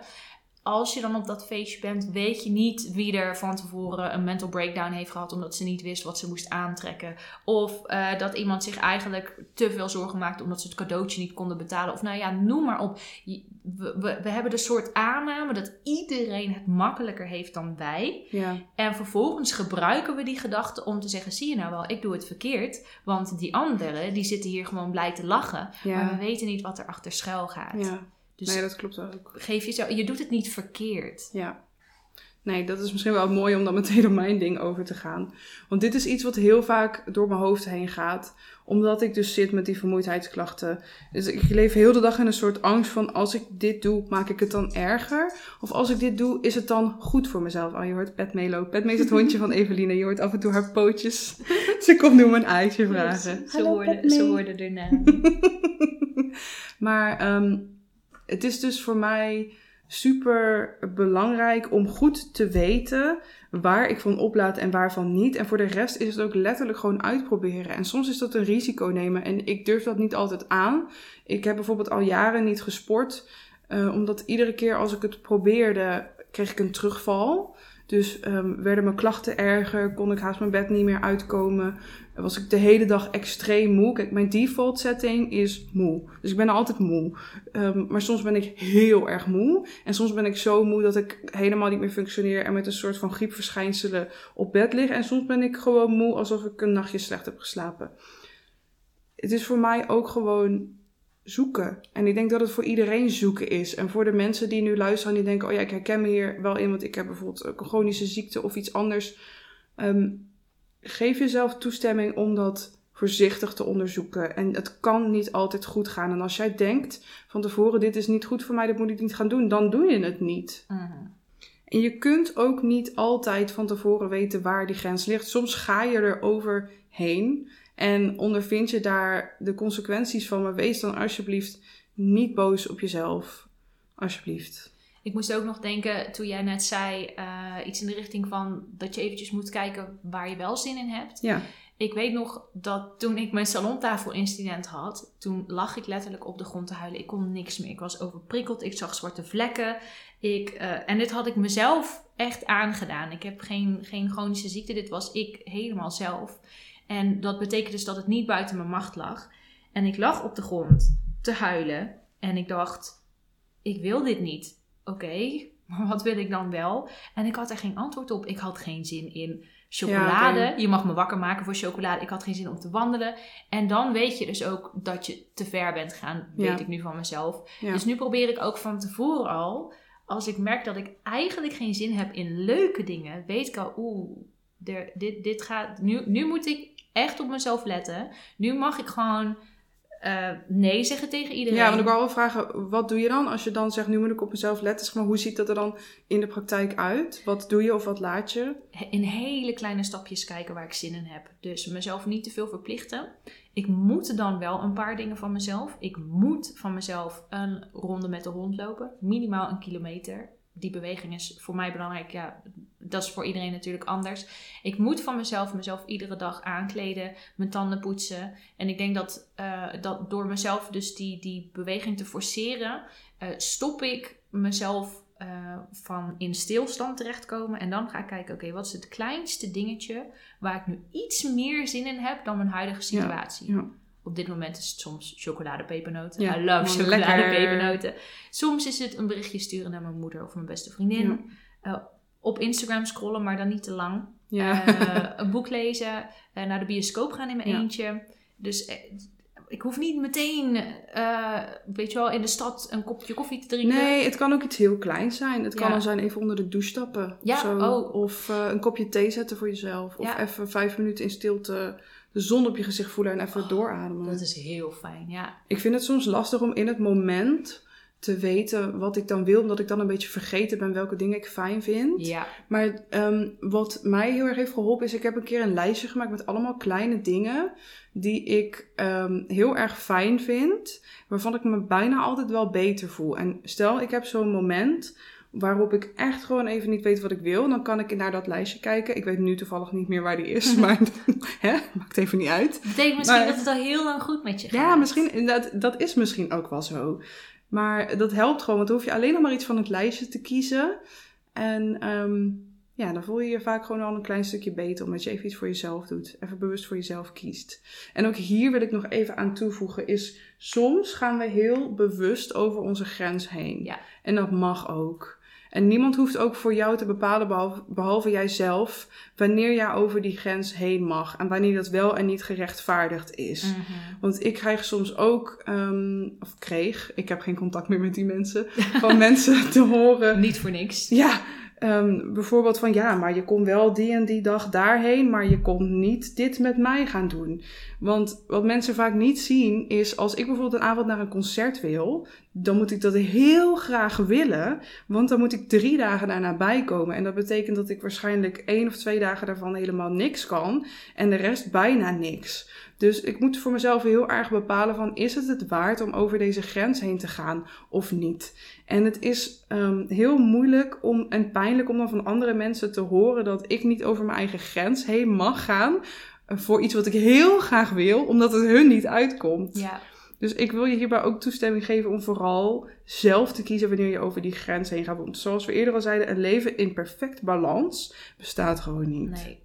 Als je dan op dat feestje bent, weet je niet wie er van tevoren een mental breakdown heeft gehad omdat ze niet wist wat ze moest aantrekken. Of eh, dat iemand zich eigenlijk te veel zorgen maakte omdat ze het cadeautje niet konden betalen. Of nou ja, noem maar op. We, we, we hebben de soort aanname dat iedereen het makkelijker heeft dan wij. Ja, En vervolgens gebruiken we die gedachte om te zeggen: zie je nou wel, ik doe het verkeerd. Want die anderen die zitten hier gewoon blij te lachen. Maar we weten niet wat er achter schuil gaat. ja. Dus Nee, dat klopt ook. geef jezelf, je doet het niet verkeerd. Ja. Nee, dat is misschien wel mooi om dan meteen op mijn ding over te gaan. Want dit is iets wat heel vaak door mijn hoofd heen gaat. Omdat ik dus zit met die vermoeidheidsklachten. Dus ik leef heel de dag in een soort angst van... als ik dit doe, maak ik het dan erger? Of als ik dit doe, is het dan goed voor mezelf? Oh, je hoort Petmee lopen. Petmee is het hondje van Eveline. Je hoort af en toe haar pootjes. Ze komt nu om een eitje vragen. Ze hoorden, ze hoorden erna. Maar ehm, het is dus voor mij super belangrijk om goed te weten waar ik van oplaad en waarvan niet. En voor de rest is het ook letterlijk gewoon uitproberen. En soms is dat een risico nemen en ik durf dat niet altijd aan. Ik heb bijvoorbeeld al jaren niet gesport, eh, omdat iedere keer als ik het probeerde, kreeg ik een terugval. Dus ehm, werden mijn klachten erger, kon ik haast mijn bed niet meer uitkomen. Was ik de hele dag extreem moe. Kijk, mijn default setting is moe. Dus ik ben altijd moe. Ehm, maar soms ben ik heel erg moe. En soms ben ik zo moe dat ik helemaal niet meer functioneer en met een soort van griepverschijnselen op bed lig. En soms ben ik gewoon moe alsof ik een nachtje slecht heb geslapen. Het is voor mij ook gewoon zoeken. En ik denk dat het voor iedereen zoeken is. En voor de mensen die nu luisteren en die denken: oh ja, ik herken me hier wel in, want ik heb bijvoorbeeld een chronische ziekte of iets anders. Ehm, geef jezelf toestemming om dat voorzichtig te onderzoeken. En het kan niet altijd goed gaan. En als jij denkt van tevoren: dit is niet goed voor mij, dit moet ik niet gaan doen, dan doe je het niet. Mhm. En je kunt ook niet altijd van tevoren weten waar die grens ligt. Soms ga je er overheen en ondervind je daar de consequenties van. Maar wees dan alsjeblieft niet boos op jezelf. Alsjeblieft. Ik moest ook nog denken, toen jij net zei, eh, iets in de richting van dat je eventjes moet kijken waar je wel zin in hebt. Ja, Ik weet nog dat toen ik mijn salontafelincident had, toen lag ik letterlijk op de grond te huilen. Ik kon niks meer. Ik was overprikkeld, ik zag zwarte vlekken. Ik, eh, en dit had ik mezelf echt aangedaan. Ik heb geen, geen chronische ziekte, dit was ik helemaal zelf. En dat betekent dus dat het niet buiten mijn macht lag. En ik lag op de grond te huilen en ik dacht, ik wil dit niet. Oké, maar wat wil ik dan wel? En ik had er geen antwoord op. Ik had geen zin in chocolade. Ja. Je mag me wakker maken voor chocolade. Ik had geen zin om te wandelen. En dan weet je dus ook dat je te ver bent gegaan. Weet Ja. ik nu van mezelf. ja. Dus nu probeer ik ook van tevoren al. Als ik merk dat ik eigenlijk geen zin heb in leuke dingen. Weet ik al, oeh, dit, dit gaat... Nu, nu moet ik echt op mezelf letten. Nu mag ik gewoon eh, nee zeggen tegen iedereen. ja, want ik wou wel vragen, wat doe je dan als je dan zegt, nu moet ik op mezelf letten? Zeg maar, hoe ziet dat er dan in de praktijk uit? Wat doe je of wat laat je? in hele kleine stapjes kijken waar ik zin in heb. Dus mezelf niet te veel verplichten. Ik moet dan wel een paar dingen van mezelf. Ik moet van mezelf een ronde met de hond lopen. Minimaal een kilometer. Die beweging is voor mij belangrijk. Ja, dat is voor iedereen natuurlijk anders. Ik moet van mezelf mezelf iedere dag aankleden, mijn tanden poetsen. En ik denk dat, eh, dat door mezelf dus die, die beweging te forceren, eh, stop ik mezelf eh, van in stilstand terechtkomen. En dan ga ik kijken, oké, wat is het kleinste dingetje waar ik nu iets meer zin in heb dan mijn huidige situatie? ja. Op dit moment is het soms chocoladepepernoten. Ja, I love chocoladepepernoten. Soms is het een berichtje sturen naar mijn moeder of mijn beste vriendin. Ja. Op Instagram scrollen, maar dan niet te lang. Ja. Eh, een boek lezen. eh, naar de bioscoop gaan in mijn Ja. eentje. Dus eh, ik hoef niet meteen, weet je wel, in de stad een kopje koffie te drinken. Nee, het kan ook iets heel kleins zijn. Het kan al zijn even onder de douche stappen. Ja, of, zo. oh. of een kopje thee zetten voor jezelf. Of Ja. even vijf minuten in stilte de zon op je gezicht voelen en even doorademen. Dat is heel fijn, ja. Ik vind het soms lastig om in het moment te weten wat ik dan wil. Omdat ik dan een beetje vergeten ben welke dingen ik fijn vind. Ja, Maar ehm, wat mij heel erg heeft geholpen is, ik heb een keer een lijstje gemaakt met allemaal kleine dingen die ik ehm, heel erg fijn vind, waarvan ik me bijna altijd wel beter voel. En stel, ik heb zo'n moment waarop ik echt gewoon even niet weet wat ik wil, dan kan ik naar dat lijstje kijken. Ik weet nu toevallig niet meer waar die is, maar hè, maakt even niet uit. dat betekent misschien Maar- dat het al heel lang goed met je gaat. Ja, misschien, dat, dat is misschien ook wel zo. Maar dat helpt gewoon, want dan hoef je alleen nog maar iets van het lijstje te kiezen. En ehm, ja, dan voel je je vaak gewoon al een klein stukje beter, omdat je even iets voor jezelf doet. Even bewust voor jezelf kiest. En ook hier wil ik nog even aan toevoegen, is soms gaan we heel bewust over onze grens heen. Ja. En dat mag ook. En niemand hoeft ook voor jou te bepalen, behalve, behalve jijzelf, wanneer jij over die grens heen mag. En wanneer dat wel en niet gerechtvaardigd is. Mhm. Want ik krijg soms ook, ehm, of kreeg, ik heb geen contact meer met die mensen, van mensen te horen. Niet voor niks. Ja, ehm, bijvoorbeeld van ja, maar je kon wel die en die dag daarheen, maar je kon niet dit met mij gaan doen. Want wat mensen vaak niet zien is, als ik bijvoorbeeld een avond naar een concert wil, dan moet ik dat heel graag willen, want dan moet ik drie dagen daarna bijkomen. En dat betekent dat ik waarschijnlijk één of twee dagen daarvan helemaal niks kan en de rest bijna niks. Dus ik moet voor mezelf heel erg bepalen van is het het waard om over deze grens heen te gaan of niet. En het is ehm, heel moeilijk om, en pijnlijk om dan van andere mensen te horen dat ik niet over mijn eigen grens heen mag gaan eh, voor iets wat ik heel graag wil, omdat het hun niet uitkomt. Ja, Dus ik wil je hierbij ook toestemming geven om vooral zelf te kiezen wanneer je over die grens heen gaat. Want zoals we eerder al zeiden, een leven in perfect balans bestaat gewoon niet. nee.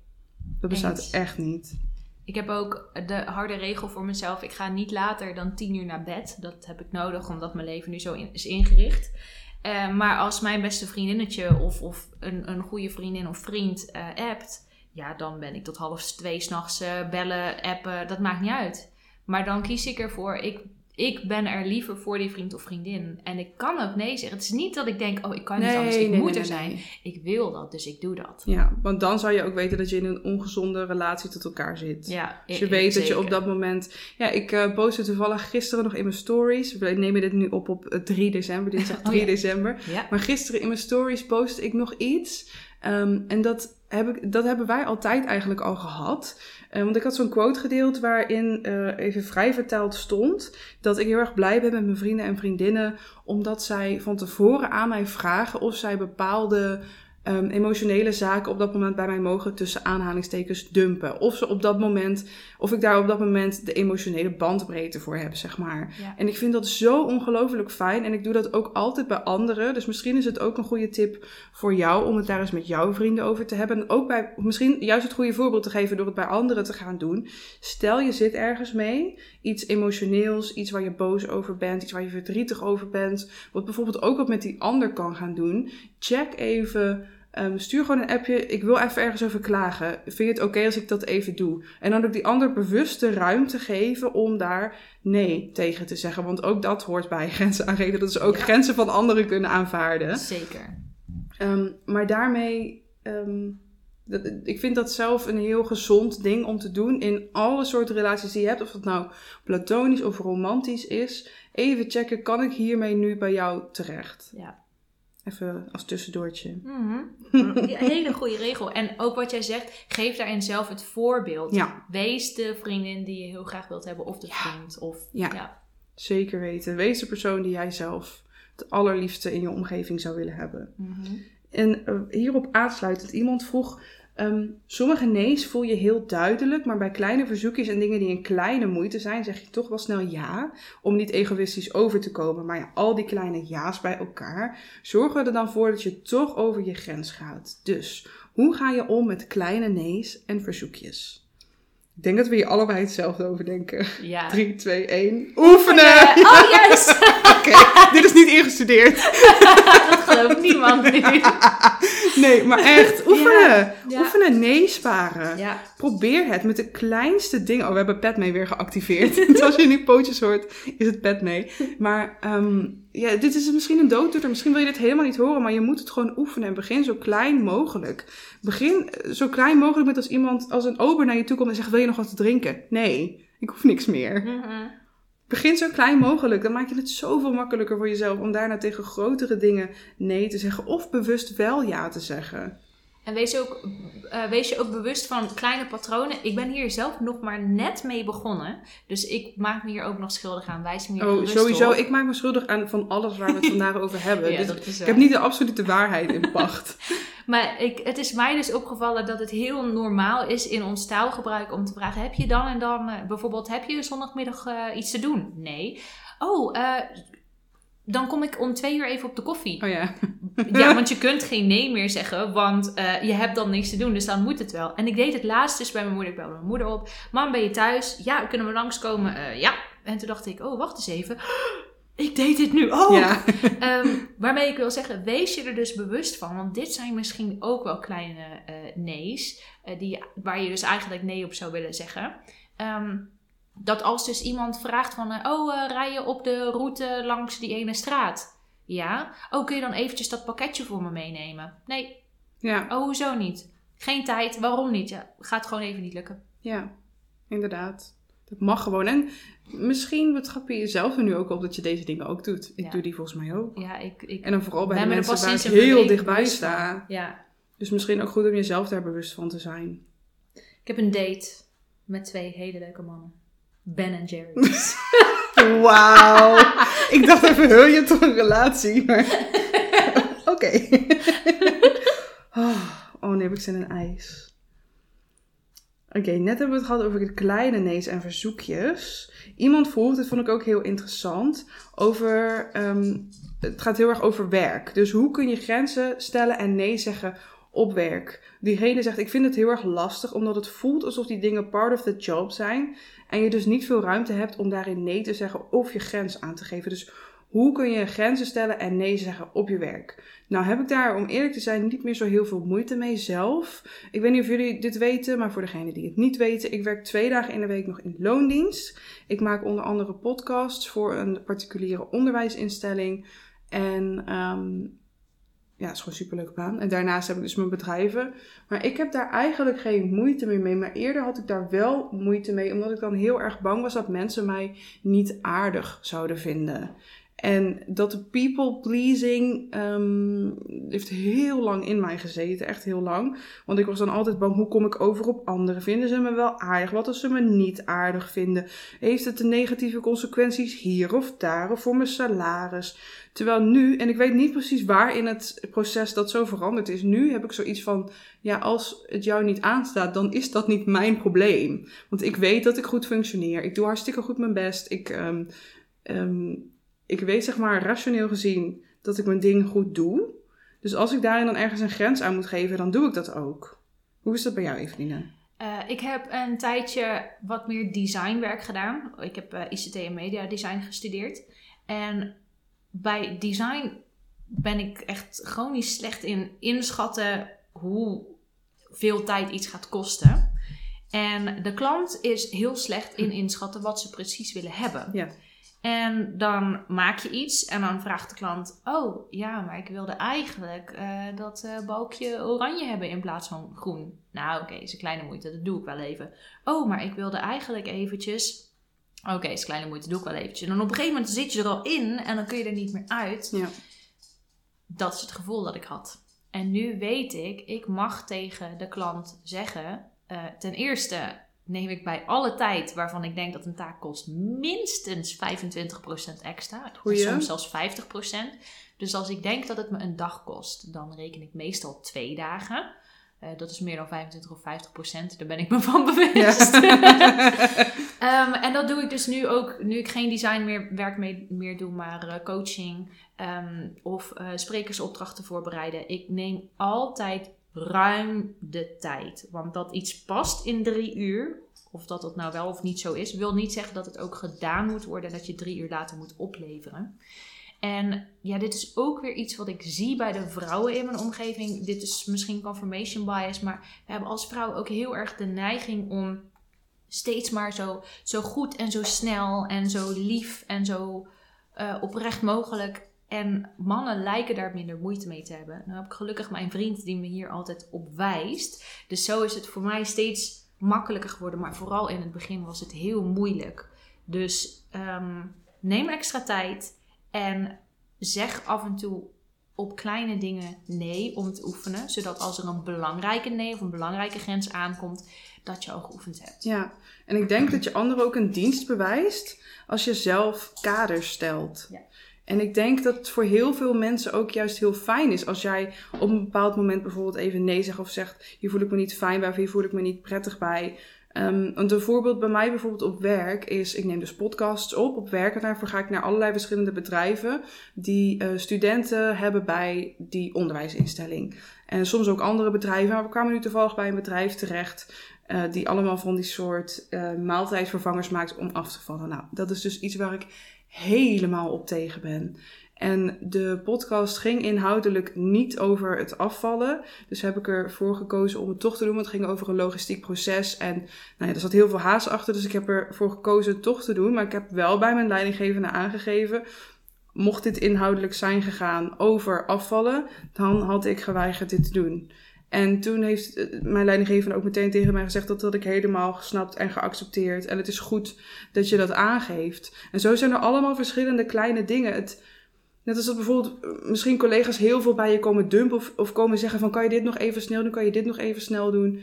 Dat bestaat Eens. echt niet. Ik heb ook de harde regel voor mezelf. Ik ga niet later dan tien uur naar bed. Dat heb ik nodig, omdat mijn leven nu zo in- is ingericht. Eh, maar als mijn beste vriendinnetje of, of een, een goede vriendin of vriend eh appt... Ja, dan ben ik tot half twee s'nachts eh bellen, appen. Dat maakt niet uit. Maar dan kies ik ervoor... Ik, ik ben er liever voor die vriend of vriendin. En ik kan ook nee zeggen. Het is niet dat ik denk, oh, ik kan niet anders. Ik moet er zijn. Ik wil dat, dus ik doe dat. Ja, want dan zou je ook weten dat je in een ongezonde relatie tot elkaar zit. Ja, ik- je weet dat je op dat moment... Ja, ik eh postte toevallig gisteren nog in mijn stories. We nemen dit nu op op eh, 3 december. Dinsdag Oh 3 ja. december. Ja. Maar gisteren in mijn stories postte ik nog iets. Ehm, en dat, heb ik, dat hebben wij altijd eigenlijk al gehad. Eh, want ik had zo'n quote gedeeld waarin eh, even vrij vertaald stond... dat ik heel erg blij ben met mijn vrienden en vriendinnen... omdat zij van tevoren aan mij vragen of zij bepaalde... ehm, emotionele zaken op dat moment bij mij mogen tussen aanhalingstekens dumpen. Of ze op dat moment, of ik daar op dat moment de emotionele bandbreedte voor heb, zeg maar. Ja. En ik vind dat zo ongelooflijk fijn. En ik doe dat ook altijd bij anderen. Dus misschien is het ook een goede tip voor jou om het daar eens met jouw vrienden over te hebben. En ook bij, misschien juist het goede voorbeeld te geven door het bij anderen te gaan doen. Stel je zit ergens mee, iets emotioneels, iets waar je boos over bent, iets waar je verdrietig over bent. Wat bijvoorbeeld ook wat met die ander kan gaan doen. Check even. ehm, stuur gewoon een appje. Ik wil even ergens over klagen. Vind je het oké als ik dat even doe? En dan ook die ander bewust de ruimte geven om daar nee tegen te zeggen. Want ook dat hoort bij grenzen aangeven. Dat is ook Ja. grenzen van anderen kunnen aanvaarden. Zeker. Ehm, maar daarmee, ehm, dat, ik vind dat zelf een heel gezond ding om te doen in alle soorten relaties die je hebt. Of het nou platonisch of romantisch is. Even checken, kan ik hiermee nu bij jou terecht? Ja. Even als tussendoortje. Een hele goede regel. En ook wat jij zegt, geef daarin zelf het voorbeeld. Ja, Wees de vriendin die je heel graag wilt hebben, of de Ja. vriend. Of, Ja. ja. zeker weten. Wees de persoon die jij zelf het allerliefste in je omgeving zou willen hebben. Mhm. En eh, hierop aansluitend, iemand vroeg... ehm, sommige nee's voel je heel duidelijk, maar bij kleine verzoekjes en dingen die een kleine moeite zijn, zeg je toch wel snel ja, om niet egoïstisch over te komen. Maar ja, al die kleine ja's bij elkaar zorgen er dan voor dat je toch over je grens gaat. Dus, hoe ga je om met kleine nee's en verzoekjes? Ik denk dat we hier allebei hetzelfde over denken. Ja. 3, 2, 1. Oefenen! Oh, juist! Oké, dit is niet ingestudeerd. dat gelooft niemand nu. Nee, maar echt, oefenen. Ja, ja. Oefenen, nee sparen. Ja, Probeer het met de kleinste dingen. Oh, we hebben pet mee weer geactiveerd. dus als je nu pootjes hoort, is het pet mee. Maar ehm, ja, dit is misschien een dooddoener. Misschien wil je dit helemaal niet horen, maar je moet het gewoon oefenen. En begin zo klein mogelijk. Begin eh, zo klein mogelijk met als iemand, als een ober naar je toe komt en zegt, wil je nog wat te drinken? Nee, ik hoef niks meer. Begin zo klein mogelijk. Dan maak je het zoveel makkelijker voor jezelf om daarna tegen grotere dingen nee te zeggen. Of bewust wel ja te zeggen. En wees, ook, eh, wees je ook bewust van kleine patronen. Ik ben hier zelf nog maar net mee begonnen. Dus ik maak me hier ook nog schuldig aan. Wijs me hier Oh, sowieso. op. Ik maak me schuldig aan van alles waar we het vandaag over hebben. Ja, Dus dat is ik heb niet de absolute waarheid in pacht. Maar ik, het is mij dus opgevallen dat het heel normaal is in ons taalgebruik om te vragen: heb je dan en dan eh, bijvoorbeeld, heb je zondagmiddag eh, iets te doen? Nee. Oh, eh, dan kom ik om twee uur even op de koffie. Oh ja. Ja, want je kunt geen nee meer zeggen, want eh, je hebt dan niks te doen, dus dan moet het wel. En ik deed het laatst dus bij mijn moeder. Ik belde mijn moeder op. Mam, ben je thuis? Ja, kunnen we langskomen? Eh, ja. En toen dacht ik, oh, wacht eens even. Ik deed dit nu ook. Ja. Ehm, waarmee ik wil zeggen, wees je er dus bewust van. Want dit zijn misschien ook wel kleine eh nee's. die, waar je dus eigenlijk nee op zou willen zeggen. Ehm, dat als dus iemand vraagt van... eh, oh, eh, rij je op de route langs die ene straat? Ja. Oh, kun je dan eventjes dat pakketje voor me meenemen? Nee. Ja. Oh, hoezo niet? Geen tijd. Waarom niet? Ja, gaat gewoon even niet lukken. Ja. Inderdaad. Dat mag gewoon. En misschien betrap je jezelf er nu ook op dat je deze dingen ook doet. Ik Ja. doe die volgens mij ook. Ja, ik... ik En dan vooral bij de me mensen waar ik heel dichtbij bewust van. sta. Ja. Dus misschien ook goed om jezelf daar bewust van te zijn. Ik heb een date met twee hele leuke mannen. Ben en Jerry's. Wauw. ik dacht even, wil je toch een relatie? Maar... Oké. oh, oh, nu heb ik zin in ijs. Oké, net hebben we het gehad over de kleine nee's en verzoekjes. Iemand vroeg, dit vond ik ook heel interessant, over... ehm, het gaat heel erg over werk. Dus hoe kun je grenzen stellen en nee zeggen op werk? Diegene zegt, ik vind het heel erg lastig, omdat het voelt alsof die dingen part of the job zijn. En je dus niet veel ruimte hebt om daarin nee te zeggen of je grens aan te geven. Dus hoe kun je grenzen stellen en nee zeggen op je werk? Nou heb ik daar, om eerlijk te zijn, niet meer zo heel veel moeite mee zelf. Ik weet niet of jullie dit weten, maar voor degenen die het niet weten, ik werk twee dagen in de week nog in loondienst. Ik maak onder andere podcasts voor een particuliere onderwijsinstelling. En ehm, ja, het is gewoon een superleuke baan. En daarnaast heb ik dus mijn bedrijven. Maar ik heb daar eigenlijk geen moeite meer mee. Maar eerder had ik daar wel moeite mee, omdat ik dan heel erg bang was dat mensen mij niet aardig zouden vinden. En dat people pleasing ehm, heeft heel lang in mij gezeten, echt heel lang. Want ik was dan altijd bang, hoe kom ik over op anderen? Vinden ze me wel aardig? Wat als ze me niet aardig vinden? Heeft het de negatieve consequenties hier of daar of voor mijn salaris? Terwijl nu, en ik weet niet precies waar in het proces dat zo veranderd is, nu heb ik zoiets van, ja, als het jou niet aanstaat, dan is dat niet mijn probleem. Want ik weet dat ik goed functioneer. Ik doe hartstikke goed mijn best. Ik, ehm, ik weet zeg maar rationeel gezien dat ik mijn ding goed doe. Dus als ik daarin dan ergens een grens aan moet geven, dan doe ik dat ook. Hoe is dat bij jou, Eveline? Eh, ik heb een tijdje wat meer designwerk gedaan. Ik heb eh, ICT en media design gestudeerd. En bij design ben ik echt chronisch slecht in inschatten hoe veel tijd iets gaat kosten. En de klant is heel slecht in inschatten wat ze precies willen hebben. Ja. En dan maak je iets en dan vraagt de klant: Oh ja, maar ik wilde eigenlijk eh, dat eh, balkje oranje hebben in plaats van groen. Nou, oké, is een kleine moeite, dat doe ik wel even. Oh, maar ik wilde eigenlijk eventjes. Oké, is kleine moeite, doe ik wel eventjes. En dan op een gegeven moment zit je er al in en dan kun je er niet meer uit. Ja. Dat is het gevoel dat ik had. En nu weet ik, ik mag tegen de klant zeggen: eh, ten eerste, neem ik bij alle tijd waarvan ik denk dat een taak kost minstens 25% extra. Goeie. Soms zelfs 50%. Dus als ik denk dat het me een dag kost, dan reken ik meestal twee dagen. Eh, dat is meer dan 25 of 50 procent. Daar ben ik me van bewust. Ehm, en dat doe ik dus nu ook, nu ik geen design meer, werk mee, meer doe, maar eh, coaching ehm, of eh, sprekersopdrachten voorbereiden. Ik neem altijd ruim de tijd. Want dat iets past in drie uur, of dat dat nou wel of niet zo is, wil niet zeggen dat het ook gedaan moet worden en dat je drie uur later moet opleveren. En ja, dit is ook weer iets wat ik zie bij de vrouwen in mijn omgeving. Dit is misschien confirmation bias, maar we hebben als vrouwen ook heel erg de neiging om steeds maar zo, zo goed en zo snel en zo lief en zo uh, oprecht mogelijk. En mannen lijken daar minder moeite mee te hebben. Nou heb ik gelukkig mijn vriend die me hier altijd op wijst. Dus zo is het voor mij steeds makkelijker geworden. Maar vooral in het begin was het heel moeilijk. Dus um, neem extra tijd. En zeg af en toe op kleine dingen nee om te oefenen. Zodat als er een belangrijke nee of een belangrijke grens aankomt, dat je al geoefend hebt. Ja, en ik denk dat je anderen ook een dienst bewijst als je zelf kaders stelt. Ja. En ik denk dat het voor heel veel mensen ook juist heel fijn is als jij op een bepaald moment bijvoorbeeld even nee zegt of zegt: hier voel ik me niet fijn bij of hier voel ik me niet prettig bij. Um, een voorbeeld bij mij bijvoorbeeld op werk is, ik neem dus podcasts op op werk en daarvoor ga ik naar allerlei verschillende bedrijven die uh, studenten hebben bij die onderwijsinstelling. En soms ook andere bedrijven, maar we kwamen nu toevallig bij een bedrijf terecht uh, die allemaal van die soort uh, maaltijdvervangers maakt om af te vallen. Nou, dat is dus iets waar ik helemaal op tegen ben. En de podcast ging inhoudelijk niet over het afvallen. Dus heb ik ervoor gekozen om het toch te doen. Want het ging over een logistiek proces. En nou ja, er zat heel veel haast achter. Dus ik heb ervoor gekozen het toch te doen. Maar ik heb wel bij mijn leidinggevende aangegeven. Mocht dit inhoudelijk zijn gegaan over afvallen, dan had ik geweigerd dit te doen. En toen heeft mijn leidinggevende ook meteen tegen mij gezegd dat had ik helemaal gesnapt en geaccepteerd. En het is goed dat je dat aangeeft. En zo zijn er allemaal verschillende kleine dingen. Het, Net als dat bijvoorbeeld eh, misschien collega's heel veel bij je komen dumpen of, of komen zeggen van kan je dit nog even snel doen, kan je dit nog even snel doen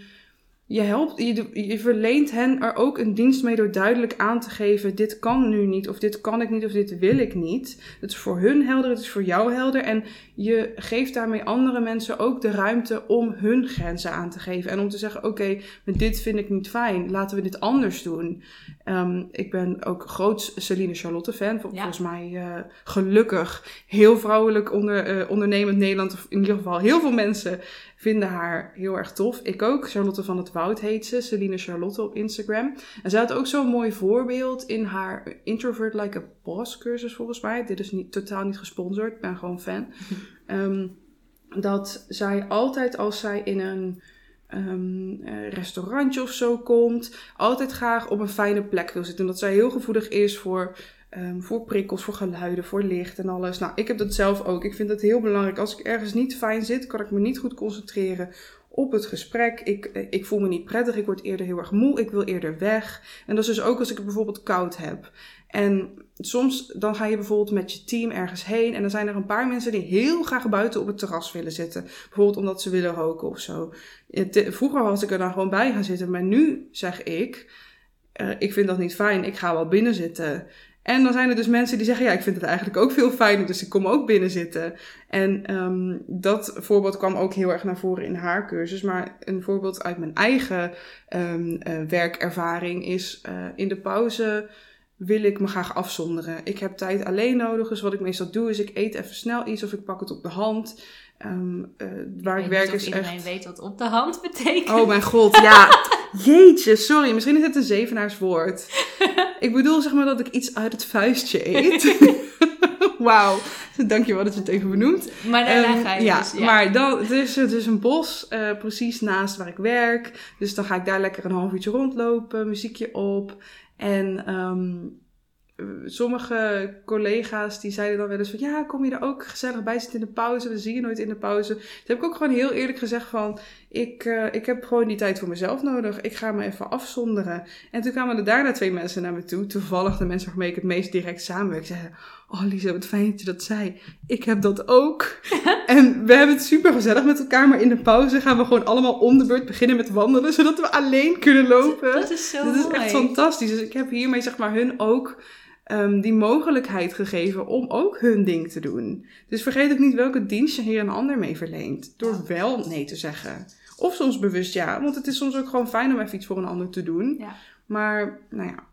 je helpt, je, je verleent hen er ook een dienst mee door duidelijk aan te geven: dit kan nu niet, of dit kan ik niet, of dit wil ik niet. Het is voor hun helder, het is voor jou helder. En je geeft daarmee andere mensen ook de ruimte om hun grenzen aan te geven. En om te zeggen: oké, okay, dit vind ik niet fijn, laten we dit anders doen. Um, ik ben ook groot Celine Charlotte fan. Ja. Volgens mij uh, gelukkig heel vrouwelijk onder, uh, ondernemend Nederland, of in ieder geval heel veel mensen vinden haar heel erg tof. Ik ook. Charlotte van het Woud heet ze. Celine Charlotte op Instagram. En zij had ook zo'n mooi voorbeeld in haar Introvert Like a Boss cursus volgens mij. Dit is niet, totaal niet gesponsord. Ik ben gewoon fan. um, dat zij altijd als zij in een um, restaurantje of zo komt, altijd graag op een fijne plek wil zitten. En dat zij heel gevoelig is voor Um, voor prikkels, voor geluiden, voor licht en alles. Nou, ik heb dat zelf ook. Ik vind het heel belangrijk. Als ik ergens niet fijn zit, kan ik me niet goed concentreren op het gesprek. Ik, eh, ik voel me niet prettig. Ik word eerder heel erg moe. Ik wil eerder weg. En dat is dus ook als ik het bijvoorbeeld koud heb. En soms dan ga je bijvoorbeeld met je team ergens heen. En dan zijn er een paar mensen die heel graag buiten op het terras willen zitten. Bijvoorbeeld omdat ze willen roken of zo. Vroeger was ik er dan gewoon bij gaan zitten. Maar nu zeg ik. Uh, ik vind dat niet fijn. Ik ga wel binnen zitten. En dan zijn er dus mensen die zeggen, ja, ik vind het eigenlijk ook veel fijner, dus ik kom ook binnen zitten. En um, dat voorbeeld kwam ook heel erg naar voren in haar cursus. Maar een voorbeeld uit mijn eigen um, uh, werkervaring is uh, in de pauze wil ik me graag afzonderen. Ik heb tijd alleen nodig, dus wat ik meestal doe is ik eet even snel iets of ik pak het op de hand. Um, uh, waar ik, ik werk is iedereen echt... weet wat op de hand betekent. Oh mijn god, ja. Jeetje, sorry. Misschien is het een zevenaarswoord. ik bedoel zeg maar dat ik iets uit het vuistje eet. Wauw. Dankjewel dat je het even benoemt. Maar daarna um, ga je ja, dus, ja. Maar dan, het, is, het is een bos uh, precies naast waar ik werk. Dus dan ga ik daar lekker een half uurtje rondlopen, muziekje op. En um, sommige collega's die zeiden dan wel eens van ja, kom je er ook gezellig bij zitten in de pauze? We zien je nooit in de pauze. Toen heb ik ook gewoon heel eerlijk gezegd van ik, uh, ik heb gewoon die tijd voor mezelf nodig. Ik ga me even afzonderen. En toen kwamen er daarna twee mensen naar me toe. Toevallig de mensen waarmee ik het meest direct samenwerk. Zeiden, Oh Lisa, wat fijn dat je dat zei. Ik heb dat ook. en we hebben het super gezellig met elkaar. Maar in de pauze gaan we gewoon allemaal om de beurt beginnen met wandelen. Zodat we alleen kunnen lopen. Dat is zo Dat mooi. is echt fantastisch. Dus ik heb hiermee zeg maar hun ook ehm, die mogelijkheid gegeven om ook hun ding te doen. Dus vergeet ook niet welke dienst je hier een ander mee verleent. Door wel nee te zeggen. Of soms bewust ja. Want het is soms ook gewoon fijn om even iets voor een ander te doen. Ja. Maar nou ja.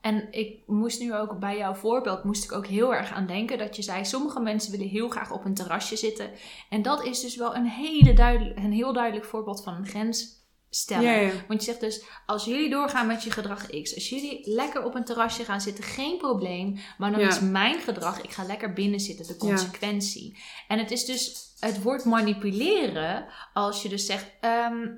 En ik moest nu ook bij jouw voorbeeld moest ik ook heel erg aan denken dat je zei sommige mensen willen heel graag op een terrasje zitten en dat is dus wel een hele duidelijk een heel duidelijk voorbeeld van een grens stellen. Ja, ja. Want je zegt dus als jullie doorgaan met je gedrag X, als jullie lekker op een terrasje gaan zitten, geen probleem, maar dan Ja. is mijn gedrag ik ga lekker binnen zitten, de consequentie. En het is dus het woord manipuleren als je dus zegt ehm,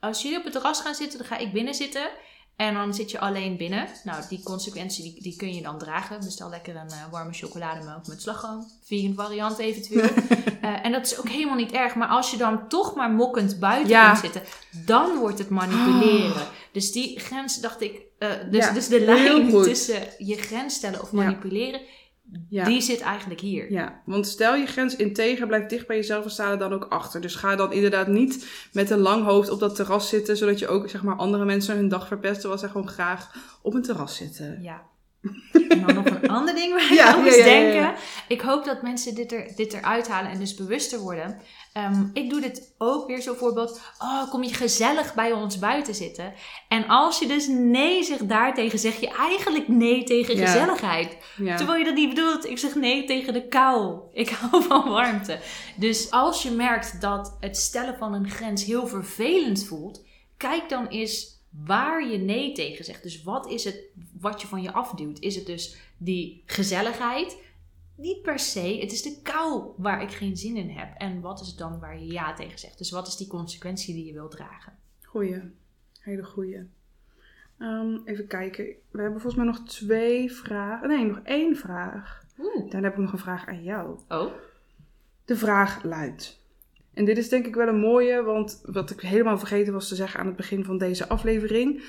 als jullie op het terras gaan zitten, dan ga ik binnen zitten. En dan zit je alleen binnen. Nou, die consequentie die, die kun je dan dragen. Bestel lekker een eh, warme chocolademelk met slagroom. Vegan variant eventueel. Eh, en dat is ook helemaal niet erg. Maar als je dan toch maar mokkend buiten Ja. gaat zitten, dan wordt het manipuleren. Dus die grens dacht ik. eh, dus, Ja, dus de lijn tussen je grens stellen of manipuleren, Ja. Die zit eigenlijk hier. Ja, want stel je grens integer, blijf dicht bij jezelf en sta er dan ook achter. Dus ga dan inderdaad niet met een lang hoofd op dat terras zitten, zodat je ook zeg maar, andere mensen hun dag verpest, terwijl zij gewoon graag op een terras zitten. Ja. En dan nog een ander ding waar ik Ja, aan moest ja, ja, ja, ja. denken. Ik hoop dat mensen dit, er, dit eruit halen en dus bewuster worden. Ehm, ik doe dit ook weer zo voorbeeld. Oh, kom je gezellig bij ons buiten zitten. En als je dus nee zegt daartegen, zeg je eigenlijk nee tegen gezelligheid. Terwijl je dat niet bedoelt. Ik zeg nee tegen de kou. Ik hou van warmte. Dus als je merkt dat het stellen van een grens heel vervelend voelt, kijk dan eens waar je nee tegen zegt. Dus wat is het wat je van je afduwt? Is het dus die gezelligheid? Niet per se. Het is de kou waar ik geen zin in heb. En wat is het dan waar je ja tegen zegt? Dus wat is die consequentie die je wilt dragen? Goeie. Hele goeie. Ehm, even kijken. We hebben volgens mij nog twee vragen. Nee, nog één vraag. Oeh. Dan heb ik nog een vraag aan jou. Oh. De vraag luidt. En dit is denk ik wel een mooie, want wat ik helemaal vergeten was te zeggen aan het begin van deze aflevering.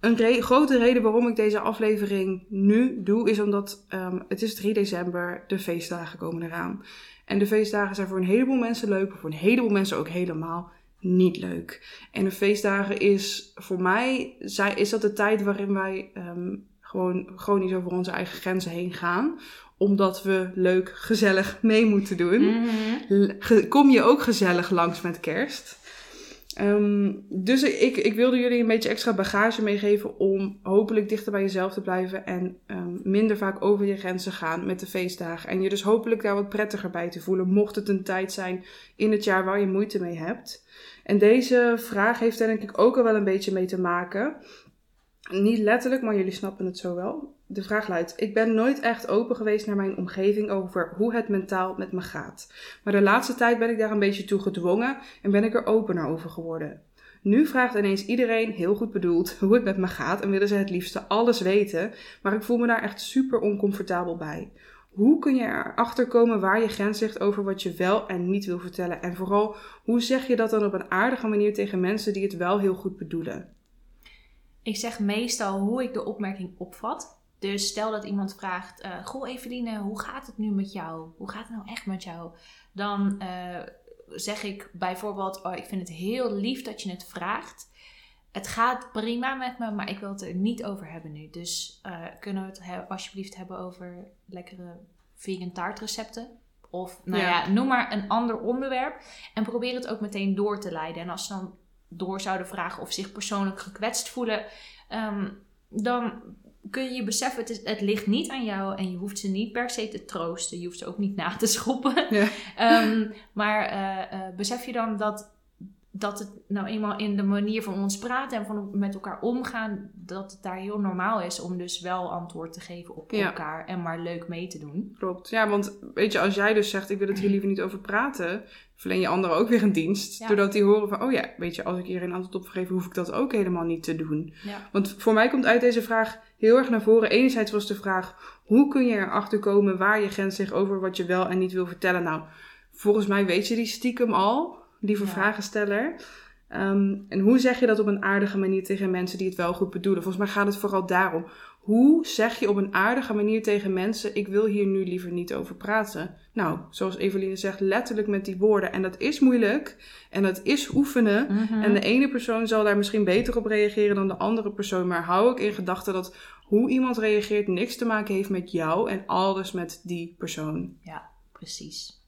Een grote reden waarom ik deze aflevering nu doe, is omdat ehm, het is 3 december, de feestdagen komen eraan. En de feestdagen zijn voor een heleboel mensen leuk, maar voor een heleboel mensen ook helemaal niet leuk. En de feestdagen is voor mij, is dat de tijd waarin wij ehm, gewoon chronisch over onze eigen grenzen heen gaan. Omdat we leuk, gezellig mee moeten doen. Mhm. Kom je ook gezellig langs met kerst. Ehm, dus ik, ik wilde jullie een beetje extra bagage meegeven om hopelijk dichter bij jezelf te blijven en ehm, minder vaak over je grenzen gaan met de feestdagen. En je dus hopelijk daar wat prettiger bij te voelen, mocht het een tijd zijn in het jaar waar je moeite mee hebt. En deze vraag heeft er denk ik ook al wel een beetje mee te maken. Niet letterlijk, maar jullie snappen het zo wel. De vraag luidt: Ik ben nooit echt open geweest naar mijn omgeving over hoe het mentaal met me gaat. Maar de laatste tijd ben ik daar een beetje toe gedwongen en ben ik er opener over geworden. Nu vraagt ineens iedereen, heel goed bedoeld, hoe het met me gaat en willen ze het liefste alles weten, maar ik voel me daar echt super oncomfortabel bij. Hoe kun je erachter komen waar je grens ligt over wat je wel en niet wil vertellen? En vooral, hoe zeg je dat dan op een aardige manier tegen mensen die het wel heel goed bedoelen? Ik zeg meestal hoe ik de opmerking opvat. Dus stel dat iemand vraagt: eh Goh, Eveline, hoe gaat het nu met jou? Hoe gaat het nou echt met jou? Dan eh, zeg ik bijvoorbeeld: Oh, ik vind het heel lief dat je het vraagt. Het gaat prima met me, maar ik wil het er niet over hebben nu. Dus eh, kunnen we het he- alsjeblieft hebben over lekkere vegan taartrecepten? Of nou Ja. ja. noem maar een ander onderwerp. En probeer het ook meteen door te leiden. En als ze dan door zouden vragen of zich persoonlijk gekwetst voelen, ehm, dan kun je je beseffen, het, is, het ligt niet aan jou en je hoeft ze niet per se te troosten. Je hoeft ze ook niet na te schoppen. Ja. Ehm, maar eh, besef je dan dat, dat het nou eenmaal in de manier van ons praten en van met elkaar omgaan, dat het daar heel normaal is om dus wel antwoord te geven op Ja. elkaar en maar leuk mee te doen. Klopt. Ja, want weet je, als jij dus zegt, ik wil het hier liever niet over praten, verleen je anderen ook weer een dienst. Ja. Doordat die horen van, oh ja, weet je, als ik hier een antwoord op geef, hoef ik dat ook helemaal niet te doen. Ja. Want voor mij komt uit deze vraag heel erg naar voren. Enerzijds was de vraag, hoe kun je erachter komen waar je grens ligt over wat je wel en niet wil vertellen? Nou, volgens mij weet je die stiekem al, lieve Ja. vragensteller. Ehm, en hoe zeg je dat op een aardige manier tegen mensen die het wel goed bedoelen? Volgens mij gaat het vooral daarom. Hoe zeg je op een aardige manier tegen mensen: ik wil hier nu liever niet over praten? Nou, zoals Eveline zegt, letterlijk met die woorden. En dat is moeilijk en dat is oefenen. Mhm. En de ene persoon zal daar misschien beter op reageren dan de andere persoon. Maar hou ook in gedachten dat hoe iemand reageert niks te maken heeft met jou en alles met die persoon. Precies.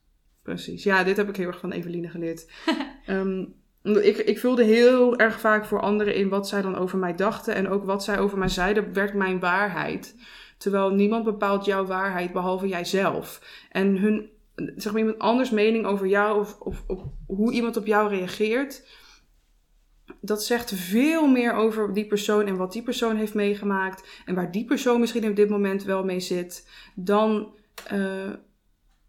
Precies. Ja, dit heb ik heel erg van Eveline geleerd. Ehm, ik, ik vulde heel erg vaak voor anderen in wat zij dan over mij dachten. En ook wat zij over mij zeiden, werd mijn waarheid. Terwijl niemand bepaalt jouw waarheid behalve jijzelf. En hun, zeg maar, iemand anders mening over jou of, of, hoe iemand op jou reageert. Dat zegt veel meer over die persoon en wat die persoon heeft meegemaakt. En waar die persoon misschien op dit moment wel mee zit. Dan, eh,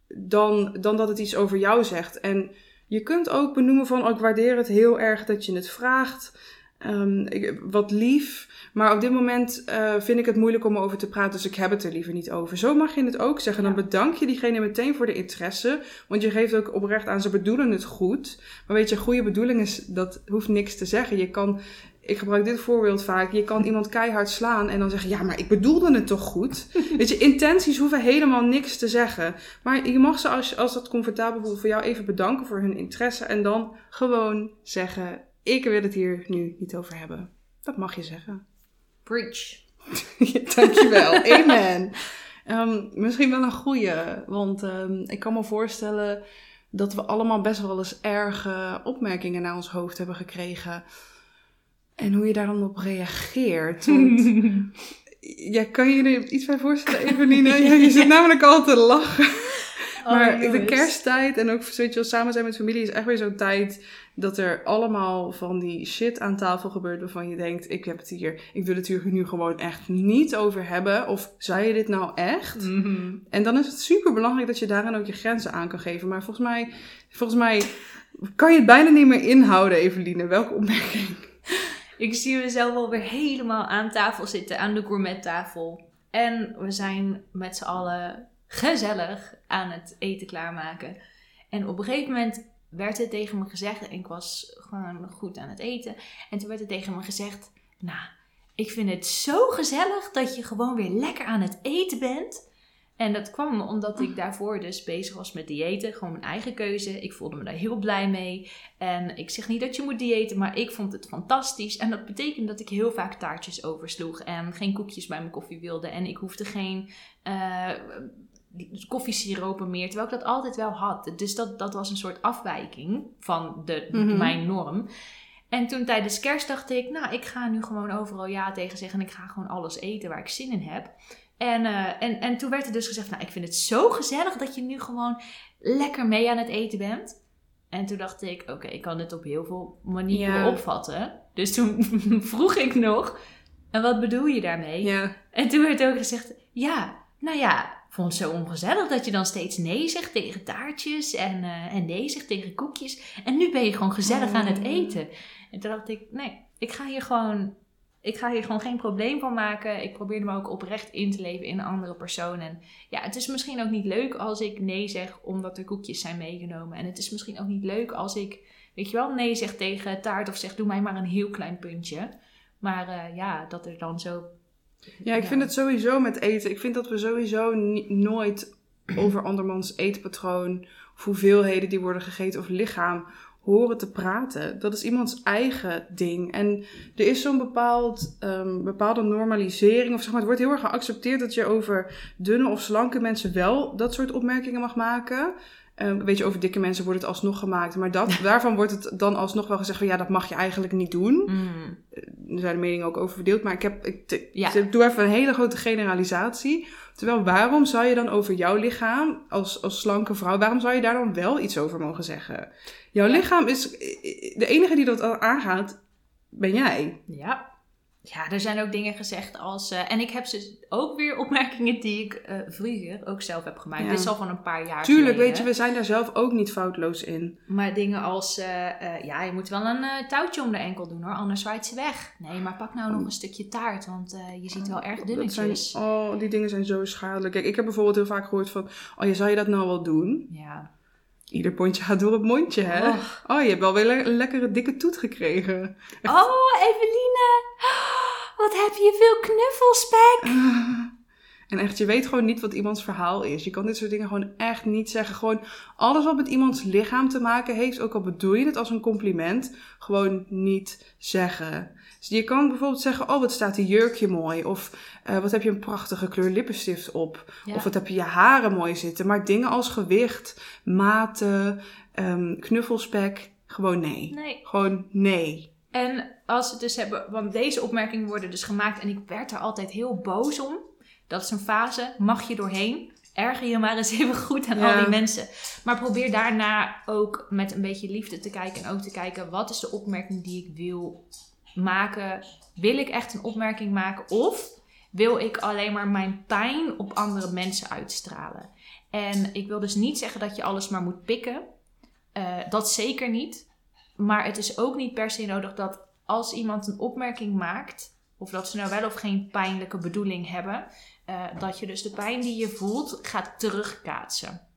dan, dan dat het iets over jou zegt. En je kunt ook benoemen van, oh, ik waardeer het heel erg dat je het vraagt. Ehm, ik- wat lief. Maar op dit moment eh, vind ik het moeilijk om erover te praten, dus ik heb het er liever niet over. Zo mag je het ook zeggen. Dan Ja. bedank je diegene meteen voor de interesse. Want je geeft ook oprecht aan, ze bedoelen het goed. Maar weet je, goede bedoeling is, dat hoeft niks te zeggen. Je kan, ik gebruik dit voorbeeld vaak, je kan iemand keihard slaan en dan zeggen, ja, maar ik bedoelde het toch goed? weet je, intenties hoeven helemaal niks te zeggen. Maar je mag ze, als, als dat comfortabel voelt voor jou, even bedanken voor hun interesse. En dan gewoon zeggen, ik wil het hier nu niet over hebben. Dat mag je zeggen. Preach. Dankjewel. Amen. Ehm, misschien wel een goeie. Want ehm, ik kan me voorstellen dat we allemaal best wel eens erge opmerkingen naar ons hoofd hebben gekregen. En hoe je daar dan op reageert. Want ja, kan je je er iets bij voorstellen, Eveline? Ja, je zit namelijk al te lachen. Maar Oh, de jongens. kersttijd en ook weet je wel, samen zijn met familie is echt weer zo'n tijd dat er allemaal van die shit aan tafel gebeurt waarvan je denkt, ik heb het hier, ik wil het hier nu gewoon echt niet over hebben. Of zei je dit nou echt? Mhm. En dan is het super belangrijk dat je daarin ook je grenzen aan kan geven. Maar volgens mij, volgens mij kan je het bijna niet meer inhouden, Eveline. Welke opmerking? Ik zie mezelf alweer helemaal aan tafel zitten, aan de gourmettafel. En we zijn met z'n allen gezellig aan het eten klaarmaken. En op een gegeven moment werd het tegen me gezegd, en ik was gewoon goed aan het eten. En toen werd het tegen me gezegd, nou, ik vind het zo gezellig dat je gewoon weer lekker aan het eten bent. En dat kwam omdat ik daarvoor dus bezig was met diëten. Gewoon mijn eigen keuze. Ik voelde me daar heel blij mee. En ik zeg niet dat je moet diëten, maar ik vond het fantastisch. En dat betekent dat ik heel vaak taartjes oversloeg. En geen koekjes bij mijn koffie wilde. En ik hoefde geen eh koffiesiropen meer. Terwijl ik dat altijd wel had. Dus dat, dat was een soort afwijking van de, Mhm. mijn norm. En toen tijdens kerst dacht ik, nou, ik ga nu gewoon overal ja tegen zeggen. En ik ga gewoon alles eten waar ik zin in heb. En, eh, en, en toen werd er dus gezegd, nou, ik vind het zo gezellig dat je nu gewoon lekker mee aan het eten bent. En toen dacht ik, oké, ik kan dit op heel veel manieren Ja. opvatten. Dus toen vroeg ik nog, en wat bedoel je daarmee? Ja, En toen werd ook gezegd, ja, nou ja, vond het zo ongezellig dat je dan steeds nee zegt tegen taartjes en, eh, en nee zegt tegen koekjes. En nu ben je gewoon gezellig aan het Oh. eten. En toen dacht ik, nee, ik ga hier gewoon, ik ga hier gewoon geen probleem van maken. Ik probeerde me ook oprecht in te leven in een andere persoon. En ja, het is misschien ook niet leuk als ik nee zeg omdat er koekjes zijn meegenomen. En het is misschien ook niet leuk als ik, weet je wel, nee zeg tegen taart of zeg doe mij maar een heel klein puntje. Maar eh, ja, dat er dan zo ja ik Ja. vind het sowieso met eten. Ik vind dat we sowieso nooit over andermans eetpatroon, of hoeveelheden die worden gegeten of lichaam horen te praten. Dat is iemands eigen ding. En er is zo'n bepaald, ehm, bepaalde normalisering, of zeg maar, het wordt heel erg geaccepteerd dat je over dunne of slanke mensen wel dat soort opmerkingen mag maken. Ehm, weet je, over dikke mensen wordt het alsnog gemaakt. Maar dat, daarvan wordt het dan alsnog wel gezegd van ja, dat mag je eigenlijk niet doen. Mm. Er zijn de meningen ook over verdeeld, maar ik, heb, ik, ik Ja. doe even een hele grote generalisatie. Terwijl, waarom zou je dan over jouw lichaam als, als slanke vrouw, waarom zou je daar dan wel iets over mogen zeggen? Jouw Ja. lichaam is, de enige die dat aangaat, ben jij. Ja. Ja, er zijn ook dingen gezegd als... eh, en ik heb dus ook weer opmerkingen die ik eh, vroeger ook zelf heb gemaakt. Ja. Dit is al van een paar jaar Tuurlijk, geleden. weet je, we zijn daar zelf ook niet foutloos in. Maar dingen als... eh, ja, je moet wel een touwtje om de enkel doen hoor, anders zwaait ze weg. Nee, maar pak nou nog een stukje taart, want je ziet wel erg Dat dunnetjes. zijn, oh, die dingen zijn zo schadelijk. Kijk, ik heb bijvoorbeeld heel vaak gehoord van, oh, je zou je dat nou wel doen? Ja. Ieder pondje gaat door het mondje, hè? Oh, je hebt wel weer le- een lekkere dikke toet gekregen. Oh, Eveline! Wat heb je veel knuffels, Pek. En echt, je weet gewoon niet wat iemands verhaal is. Je kan dit soort dingen gewoon echt niet zeggen. Gewoon alles wat met iemands lichaam te maken heeft, ook al bedoel je het als een compliment, gewoon niet zeggen. Dus je kan bijvoorbeeld zeggen, oh wat staat die jurkje mooi. Of eh, wat heb je een prachtige kleur lippenstift op. Ja. Of wat heb je je haren mooi zitten. Maar dingen als gewicht, maten, ehm, knuffelspek, gewoon nee. Nee. Gewoon nee. En als het dus hebben, want deze opmerkingen worden dus gemaakt en ik werd er altijd heel boos om. Dat is een fase, mag je doorheen. Erger je maar eens even goed aan Ja. al die mensen. Maar probeer daarna ook met een beetje liefde te kijken. En ook te kijken, wat is de opmerking die ik wil maken? Wil ik echt een opmerking maken? Of wil ik alleen maar mijn pijn op andere mensen uitstralen? En ik wil dus niet zeggen dat je alles maar moet pikken. Eh, dat zeker niet. Maar het is ook niet per se nodig dat als iemand een opmerking maakt, of dat ze nou wel of geen pijnlijke bedoeling hebben, eh, dat je dus de pijn die je voelt gaat terugkaatsen.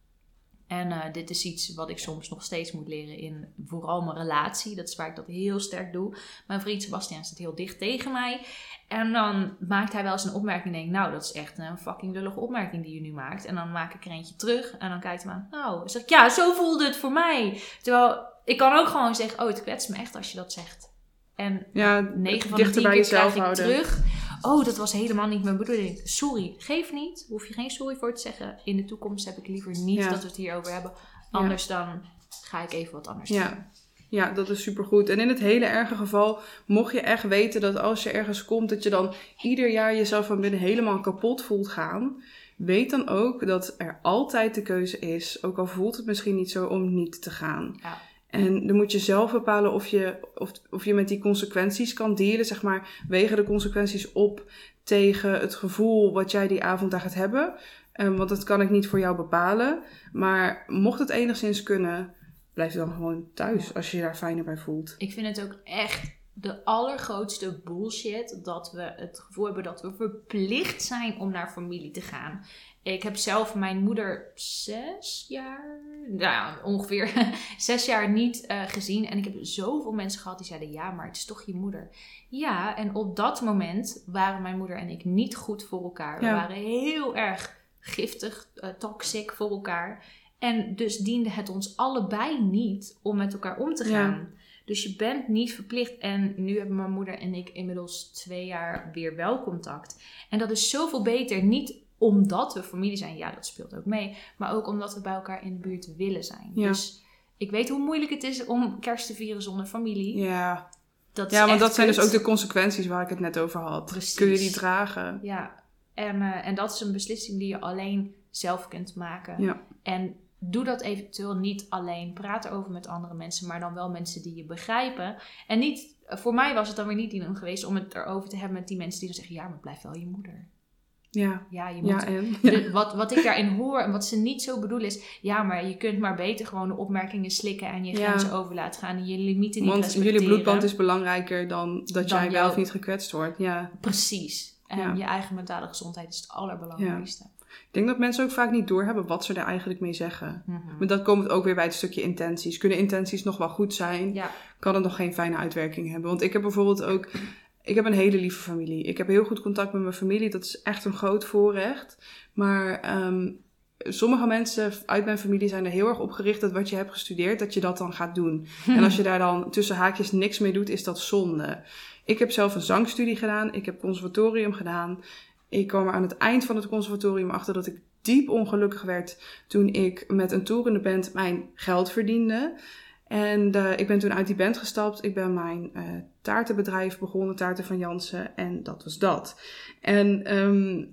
En eh, dit is iets wat ik soms nog steeds moet leren in vooral mijn relatie. Dat is waar ik dat heel sterk doe. Mijn vriend Sebastian zit heel dicht tegen mij. En dan maakt hij wel eens een opmerking en denk nou, dat is echt een fucking lullige opmerking die je nu maakt. En dan maak ik er eentje terug en dan kijkt hij me aan. Nou, dan zeg ik, ja, zo voelde het voor mij. Terwijl, ik kan ook gewoon zeggen, oh, het kwetst me echt als je dat zegt. En Ja, 9 van de dichter 10 bij keer jezelf krijg ik houden. terug. Oh, dat was helemaal niet mijn bedoeling. Sorry, geef niet. Hoef je geen sorry voor te zeggen. In de toekomst heb ik liever niet Ja. dat we het hierover hebben. Anders dan ga ik even wat anders doen. Ja. Ja, dat is supergoed. En in het hele erge geval, mocht je echt weten dat als je ergens komt, dat je dan ieder jaar jezelf van binnen helemaal kapot voelt gaan. Weet dan ook dat er altijd de keuze is, ook al voelt het misschien niet zo, om niet te gaan. Ja. En dan moet je zelf bepalen of je, of, of je met die consequenties kan delen, zeg maar, wegen de consequenties op tegen het gevoel wat jij die avond daar gaat hebben. Ehm, want dat kan ik niet voor jou bepalen. Maar mocht het enigszins kunnen, blijf dan gewoon thuis als je je daar fijner bij voelt. Ik vind het ook echt de allergrootste bullshit dat we het gevoel hebben dat we verplicht zijn om naar familie te gaan. Ik heb zelf mijn moeder zes jaar, nou ja, ongeveer zes jaar niet eh, gezien. En ik heb zoveel mensen gehad die zeiden, ja, maar het is toch je moeder. Ja, en op dat moment waren mijn moeder en ik niet goed voor elkaar. We waren heel erg giftig, eh, toxic voor elkaar. En dus diende het ons allebei niet om met elkaar om te Ja. gaan. Dus je bent niet verplicht. En nu hebben mijn moeder en ik inmiddels twee jaar weer wel contact. En dat is zoveel beter. Niet omdat we familie zijn, ja, dat speelt ook mee. Maar ook omdat we bij elkaar in de buurt willen zijn. Ja. Dus ik weet hoe moeilijk het is om kerst te vieren zonder familie. Ja, Dat ja want dat zijn dus ook de consequenties waar ik het net over had. Precies. Kun je die dragen? Ja, en, eh, en dat is een beslissing die je alleen zelf kunt maken. Ja. En doe dat eventueel niet alleen. Praat erover met andere mensen, maar dan wel mensen die je begrijpen. En niet, voor mij was het dan weer niet die geweest om het erover te hebben met die mensen die dan zeggen: ja, maar blijf wel je moeder. Ja, Ja, je moet. ja en? De- wat, wat ik daarin hoor en wat ze niet zo bedoelen is... ja, maar je kunt maar beter gewoon de opmerkingen slikken... en je Ja. grenzen over laten gaan en je limieten niet Want respecteren. jullie bloedband is belangrijker dan dat Dan jij wel of niet gekwetst wordt. Ja. Precies. En Ja. je eigen mentale gezondheid is het allerbelangrijkste. Ik denk dat mensen ook vaak niet doorhebben wat ze er eigenlijk mee zeggen. Mhm. Maar dat komt ook weer bij het stukje intenties. Kunnen intenties nog wel goed zijn? Ja, Kan het nog geen fijne uitwerking hebben? Want ik heb bijvoorbeeld ook... Ik heb een hele lieve familie. Ik heb heel goed contact met mijn familie. Dat is echt een groot voorrecht. Maar ehm, sommige mensen uit mijn familie zijn er heel erg op gericht... dat wat je hebt gestudeerd, dat je dat dan gaat doen. En als je daar dan tussen haakjes niks mee doet, is dat zonde. Ik heb zelf een zangstudie gedaan. Ik heb conservatorium gedaan. Ik kwam er aan het eind van het conservatorium achter dat ik diep ongelukkig werd toen ik met een toerende band mijn geld verdiende. En eh, ik ben toen uit die band gestapt. Ik ben mijn eh, taartenbedrijf begonnen, Taarten van Jansen. En dat was dat. En ehm,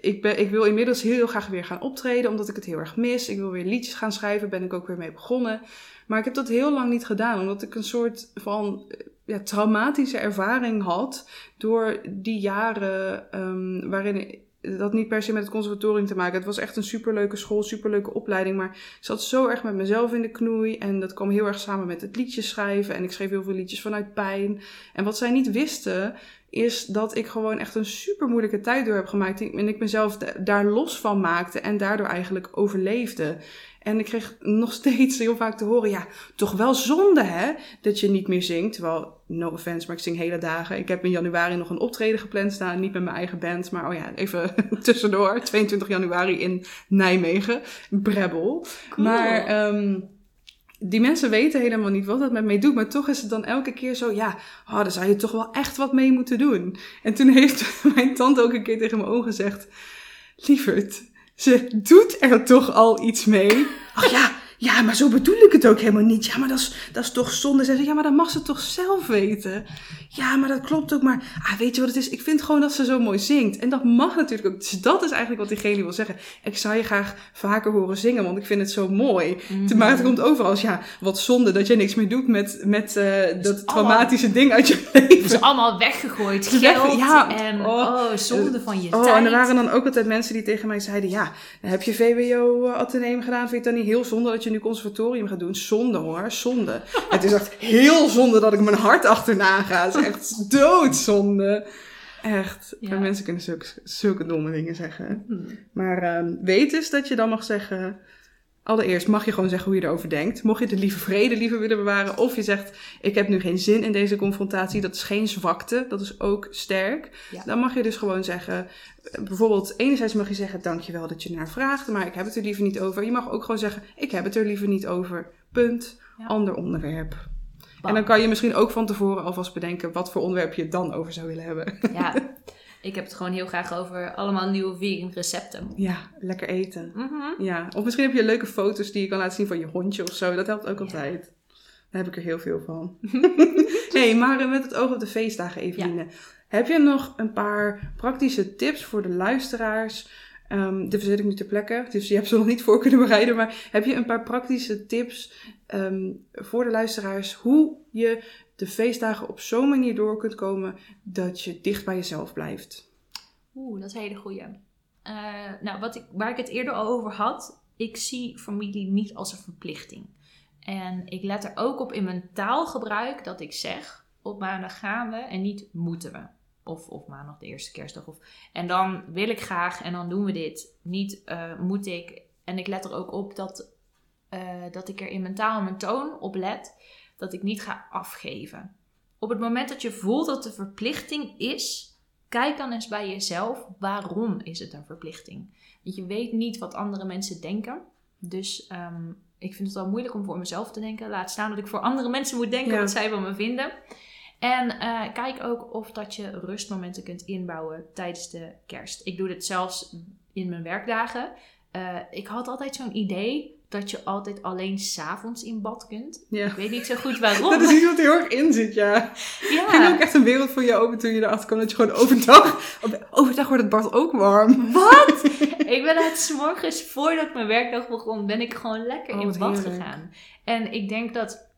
ik, ben, ik wil inmiddels heel graag weer gaan optreden, omdat ik het heel erg mis. Ik wil weer liedjes gaan schrijven, ben ik ook weer mee begonnen. Maar ik heb dat heel lang niet gedaan, omdat ik een soort van eh, ja, traumatische ervaring had door die jaren ehm, waarin dat niet per se met het conservatorium te maken. Het was echt een superleuke school, superleuke opleiding, maar ik zat zo erg met mezelf in de knoei en dat kwam heel erg samen met het liedjes schrijven en ik schreef heel veel liedjes vanuit pijn. En wat zij niet wisten is dat ik gewoon echt een super moeilijke tijd door heb gemaakt en ik mezelf da- daar los van maakte en daardoor eigenlijk overleefde. En ik kreeg nog steeds heel vaak te horen, ja, toch wel zonde hè, dat je niet meer zingt. Terwijl, no offense, maar ik zing hele dagen. Ik heb in januari nog een optreden gepland staan, niet met mijn eigen band, maar oh ja, even tussendoor. 22 januari in Nijmegen, Brebbel. Cool. Maar ehm, die mensen weten helemaal niet wat dat met mij doet. Maar toch is het dan elke keer zo, ja, oh, daar zou je toch wel echt wat mee moeten doen. En toen heeft mijn tante ook een keer tegen mijn ogen gezegd, lieverd, ze doet er toch al iets mee. Ach ja, ja, maar zo bedoel ik het ook helemaal niet. Ja, maar dat is, dat is toch zonde. Ze zei, ja, maar dat mag ze toch zelf weten. Ja, maar dat klopt ook. Maar ah, weet je wat het is? Ik vind gewoon dat ze zo mooi zingt. En dat mag natuurlijk ook. Dus dat is eigenlijk wat diegene wil zeggen. Ik zou je graag vaker horen zingen, want ik vind het zo mooi. Mhm. Maar het komt overal als, ja, wat zonde dat jij niks meer doet met, met eh, dat allemaal- traumatische ding uit je Het leven. is allemaal weggegooid Weg- geld ja, en oh. oh, zonde van je Oh, tijd. en er waren dan ook altijd mensen die tegen mij zeiden: Ja, heb je VWO uh, ateneum gedaan. Vind je het dan niet heel zonde dat je nu conservatorium gaat doen? Zonde hoor, zonde. het is echt heel zonde dat ik mijn hart achterna ga. Het is echt doodzonde. Echt. Ja. Mensen kunnen zulke, zulke domme dingen zeggen. Hmm. Maar ehm, weet dus dat je dan mag zeggen. Allereerst mag je gewoon zeggen hoe je erover denkt. Mocht je de lieve vrede liever willen bewaren. Of je zegt, ik heb nu geen zin in deze confrontatie. Dat is geen zwakte. Dat is ook sterk. Ja. Dan mag je dus gewoon zeggen. Bijvoorbeeld, enerzijds mag je zeggen, dankjewel dat je naar vraagt. Maar ik heb het er liever niet over. Je mag ook gewoon zeggen, ik heb het er liever niet over. Punt. Ja. Ander onderwerp. Bam. En dan kan je misschien ook van tevoren alvast bedenken wat voor onderwerp je het dan over zou willen hebben. Ja, ik heb het gewoon heel graag over allemaal nieuwe vegan recepten. Ja, lekker eten. Mhm. Ja, of misschien heb je leuke foto's die je kan laten zien van je hondje of zo. Dat helpt ook Ja. altijd. Daar heb ik er heel veel van. hey, maar met het oog op de feestdagen, Eveline. Heb je nog een paar praktische tips voor de luisteraars? Ehm dit ik nu ter plekke, dus je hebt ze nog niet voor kunnen bereiden. Maar heb je een paar praktische tips ehm, voor de luisteraars hoe je de feestdagen op zo'n manier door kunt komen dat je dicht bij jezelf blijft? Oeh, dat is een hele goeie. Eh, nou, wat ik, waar ik het eerder al over had, ik zie familie niet als een verplichting. En ik let er ook op in mijn taalgebruik dat ik zeg, op maandag gaan we en niet moeten we. Of, of maandag de eerste kerstdag. Of, en dan wil ik graag en dan doen we dit. Niet eh, moet ik. En ik let er ook op dat, eh, dat ik er in mijn taal en mijn toon op let dat ik niet ga afgeven. Op het moment dat je voelt dat de verplichting is, kijk dan eens bij jezelf, waarom is het een verplichting? Want je weet niet wat andere mensen denken. Dus ehm, ik vind het wel moeilijk om voor mezelf te denken. Laat staan dat ik voor andere mensen moet denken Ja. wat zij van me vinden. En eh, kijk ook of dat je rustmomenten kunt inbouwen tijdens de kerst. Ik doe dit zelfs in mijn werkdagen. Eh, ik had altijd zo'n idee dat je altijd alleen s'avonds in bad kunt. Ja. Ik weet niet zo goed waarom. Dat is iets wat er heel erg in zit, ja. ja. ging ook echt een wereld voor je open toen je erachter kwam dat je gewoon overdag... Overdag wordt het bad ook warm. Wat? ik ben het 's morgens voordat mijn werkdag begon, ben ik gewoon lekker Oh, in bad heerlijk. gegaan. En ik denk dat,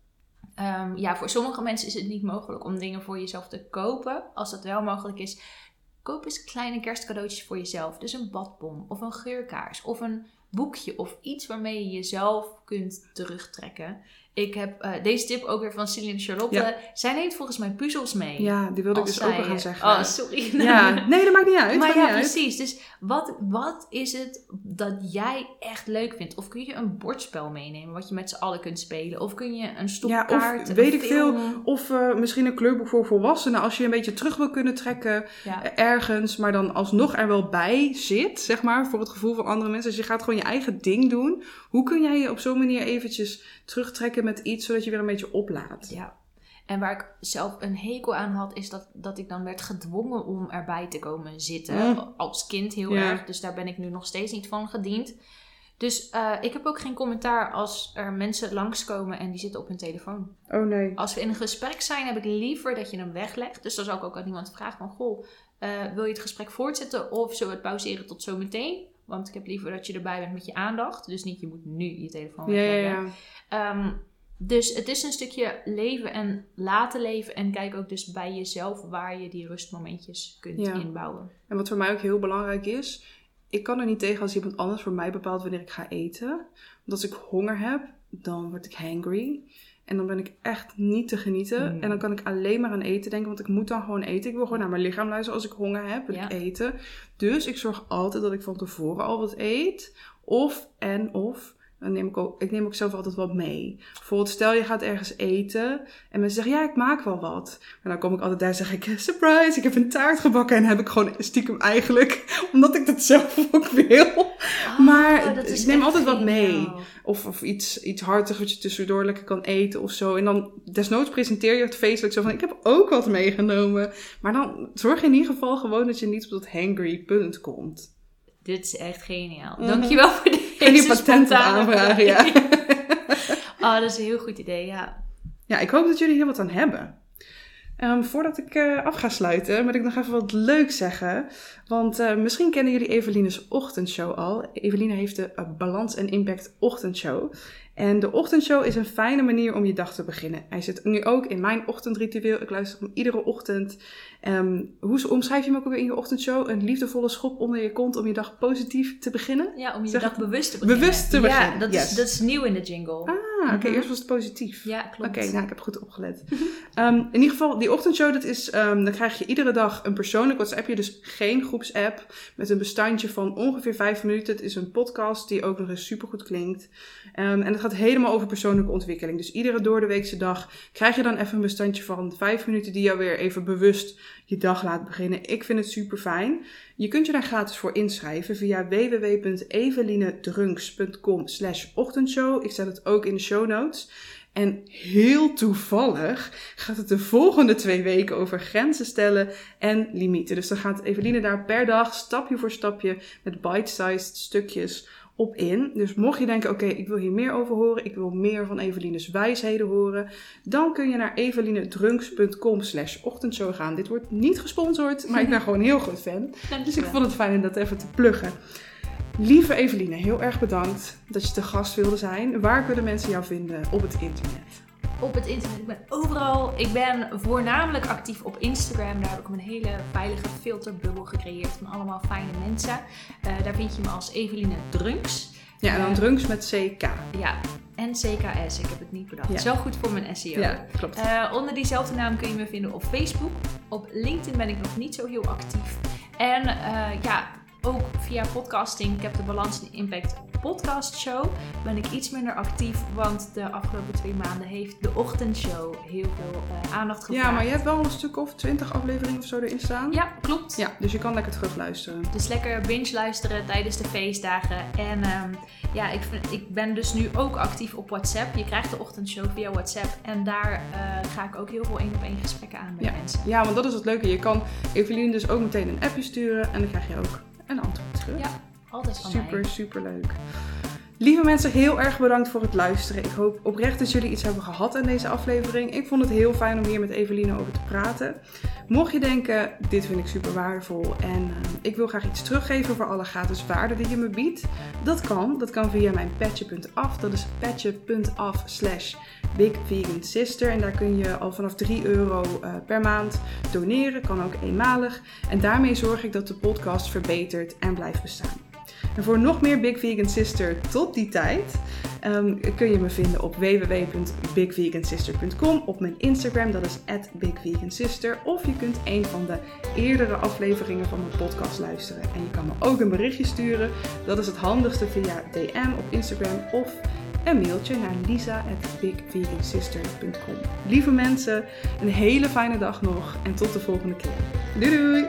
ehm, ja, voor sommige mensen is het niet mogelijk om dingen voor jezelf te kopen. Als dat wel mogelijk is, koop eens kleine kerstcadeautjes voor jezelf. Dus een badbom of een geurkaars of een boekje of iets waarmee je jezelf kunt terugtrekken. Ik heb eh, deze tip ook weer van Celine Charlotte. Ja. Zij neemt volgens mij puzzels mee. Ja, die wilde ik dus ook wel gaan zeggen. Oh, sorry. Ja, nee, dat maakt niet uit. Maar ja, uit. precies. Dus wat, wat is het dat jij echt leuk vindt? Of kun je een bordspel meenemen wat je met z'n allen kunt spelen? Of kun je een Ja, stopkaart, of een weet ik film? veel. Of eh, misschien een kleurboek voor volwassenen. Als je een beetje terug wil kunnen trekken Ja. eh, ergens, maar dan alsnog er wel bij zit, zeg maar, voor het gevoel van andere mensen. Dus je gaat gewoon je eigen ding doen. Hoe kun jij je op zo'n manier eventjes terugtrekken met iets, zodat je weer een beetje oplaadt? Ja. En waar ik zelf een hekel aan had, is dat, dat ik dan werd gedwongen om erbij te komen zitten. Mm. Als kind heel Ja. erg. Dus daar ben ik nu nog steeds niet van gediend. Dus eh, ik heb ook geen commentaar als er mensen langskomen en die zitten op hun telefoon. Oh nee. Als we in een gesprek zijn, heb ik liever dat je hem weglegt. Dus dan zal ik ook aan iemand vragen van... Goh, eh, wil je het gesprek voortzetten of zullen we het pauzeren tot zometeen? Want ik heb liever dat je erbij bent met je aandacht. Dus niet, je moet nu je telefoon Ja, ja, wegleggen. ja. Ehm, dus het is een stukje leven en laten leven. En kijk ook dus bij jezelf waar je die rustmomentjes kunt Ja. inbouwen. En wat voor mij ook heel belangrijk is, ik kan er niet tegen als iemand anders voor mij bepaalt wanneer ik ga eten. Want als ik honger heb, dan word ik hangry. En dan ben ik echt niet te genieten. Mm. En dan kan ik alleen maar aan eten denken, want ik moet dan gewoon eten. Ik wil gewoon naar mijn lichaam luisteren. Als ik honger heb, wil Ja. ik eten. Dus ik zorg altijd dat ik van tevoren al wat eet. Of en of Dan neem ik, ook, ik neem ook zelf altijd wat mee. Bijvoorbeeld, stel je gaat ergens eten en mensen zeggen, ja, ik maak wel wat. En dan kom ik altijd daar en zeg ik, surprise, ik heb een taart gebakken. En heb ik gewoon stiekem eigenlijk, omdat ik dat zelf ook wil. maar dat is ik neem altijd wat mee. Of, of iets, iets hartigs wat je tussendoor lekker kan eten of zo. En dan desnoods presenteer je het feestelijk zo van, ik heb ook wat meegenomen. Maar dan zorg in ieder geval gewoon dat je niet op dat hangry punt komt. Dit is echt geniaal. Mhm. Dankjewel voor deze Kun je patent op aanvragen, ja. oh, dat is een heel goed idee, ja. Ja, ik hoop dat jullie hier wat aan hebben. Ehm, voordat ik eh, af ga sluiten, moet ik nog even wat leuks zeggen. Want eh, misschien kennen jullie Eveline's ochtendshow al. Eveline heeft de eh, Balans en Impact ochtendshow. En de ochtendshow is een fijne manier om je dag te beginnen. Hij zit nu ook in mijn ochtendritueel. Ik luister hem iedere ochtend. Ehm, hoe omschrijf je hem ook alweer in je ochtendshow? Een liefdevolle schop onder je kont om je dag positief te beginnen? Ja, om je Zeg dag bewust te beginnen. bewust te beginnen, Ja, dat, yes. is, dat is nieuw in de jingle. Ah, oké. Mhm. Eerst was het positief. Ja, klopt. Oké, nou, ik heb goed opgelet. Ehm, in ieder geval, die ochtendshow, dat is, ehm, dan krijg je iedere dag een persoonlijk WhatsAppje. Dus geen groepsapp met een bestandje van ongeveer vijf minuten. Het is een podcast die ook nog eens supergoed klinkt. En het gaat helemaal over persoonlijke ontwikkeling. Dus iedere doordeweekse dag krijg je dan even een bestandje van vijf minuten die jou weer even bewust je dag laat beginnen. Ik vind het super fijn. Je kunt je daar gratis voor inschrijven via www.evelinedrunks.com slash ochtendshow. Ik zet het ook in de show notes. En heel toevallig gaat het de volgende twee weken over grenzen stellen en limieten. Dus dan gaat Eveline daar per dag stapje voor stapje met bite-sized stukjes op in. Dus mocht je denken, oké, ik wil hier meer over horen, ik wil meer van Eveline's wijsheden horen, dan kun je naar evelinedrunks.com slash ochtendshow gaan. Dit wordt niet gesponsord, maar ik ben gewoon een heel groot fan. Dus ik vond het fijn om dat even te pluggen. Lieve Eveline, heel erg bedankt dat je te gast wilde zijn. Waar kunnen mensen jou vinden op het internet? Op het internet, ik ben overal. Ik ben voornamelijk actief op Instagram. Daar heb ik een hele veilige filterbubbel gecreëerd van allemaal fijne mensen. Eh, daar vind je me als Eveline Drunks. Ja, en dan drunks met CK. Ja, en CKS. Ik heb het niet bedacht. Ja. Is wel goed voor mijn SEO. Ja, klopt. Eh, onder diezelfde naam kun je me vinden op Facebook. Op LinkedIn ben ik nog niet zo heel actief. En eh, ja, ook via podcasting. Ik heb de Balans en Impact podcast show. Ben ik iets minder actief, want de afgelopen twee maanden heeft de ochtendshow heel veel eh, aandacht gevraagd. Ja, maar je hebt wel een stuk of twintig afleveringen of zo erin staan. Ja, klopt. Ja, dus je kan lekker terug luisteren. Dus lekker binge luisteren tijdens de feestdagen. En ehm, ja, ik, vind, ik ben dus nu ook actief op WhatsApp. Je krijgt de ochtendshow via WhatsApp. En daar eh, ga ik ook heel veel één op één gesprekken aan met Ja. mensen. Ja, want dat is het leuke. Je kan Eveline dus ook meteen een appje sturen en dan krijg je ook een antwoord terug. Ja, altijd van Super, mij. super leuk. Lieve mensen, heel erg bedankt voor het luisteren. Ik hoop oprecht dat jullie iets hebben gehad aan deze aflevering. Ik vond het heel fijn om hier met Eveline over te praten. Mocht je denken, dit vind ik super waardevol en eh, ik wil graag iets teruggeven voor alle gratis waarde die je me biedt. Dat kan. Dat kan via mijn petje.af. Dat is petje.af slash bigvegansister. En daar kun je al vanaf 3 euro eh, per maand doneren. Kan ook eenmalig. En daarmee zorg ik dat de podcast verbetert en blijft bestaan. En voor nog meer Big Vegan Sister tot die tijd ehm, kun je me vinden op www.bigvegansister.com, op mijn Instagram, dat is @bigvegansister, of je kunt een van de eerdere afleveringen van mijn podcast luisteren. En je kan me ook een berichtje sturen, dat is het handigste via DM op Instagram of een mailtje naar lisa@bigvegansister.com. Lieve mensen, een hele fijne dag nog en tot de volgende keer. Doei doei!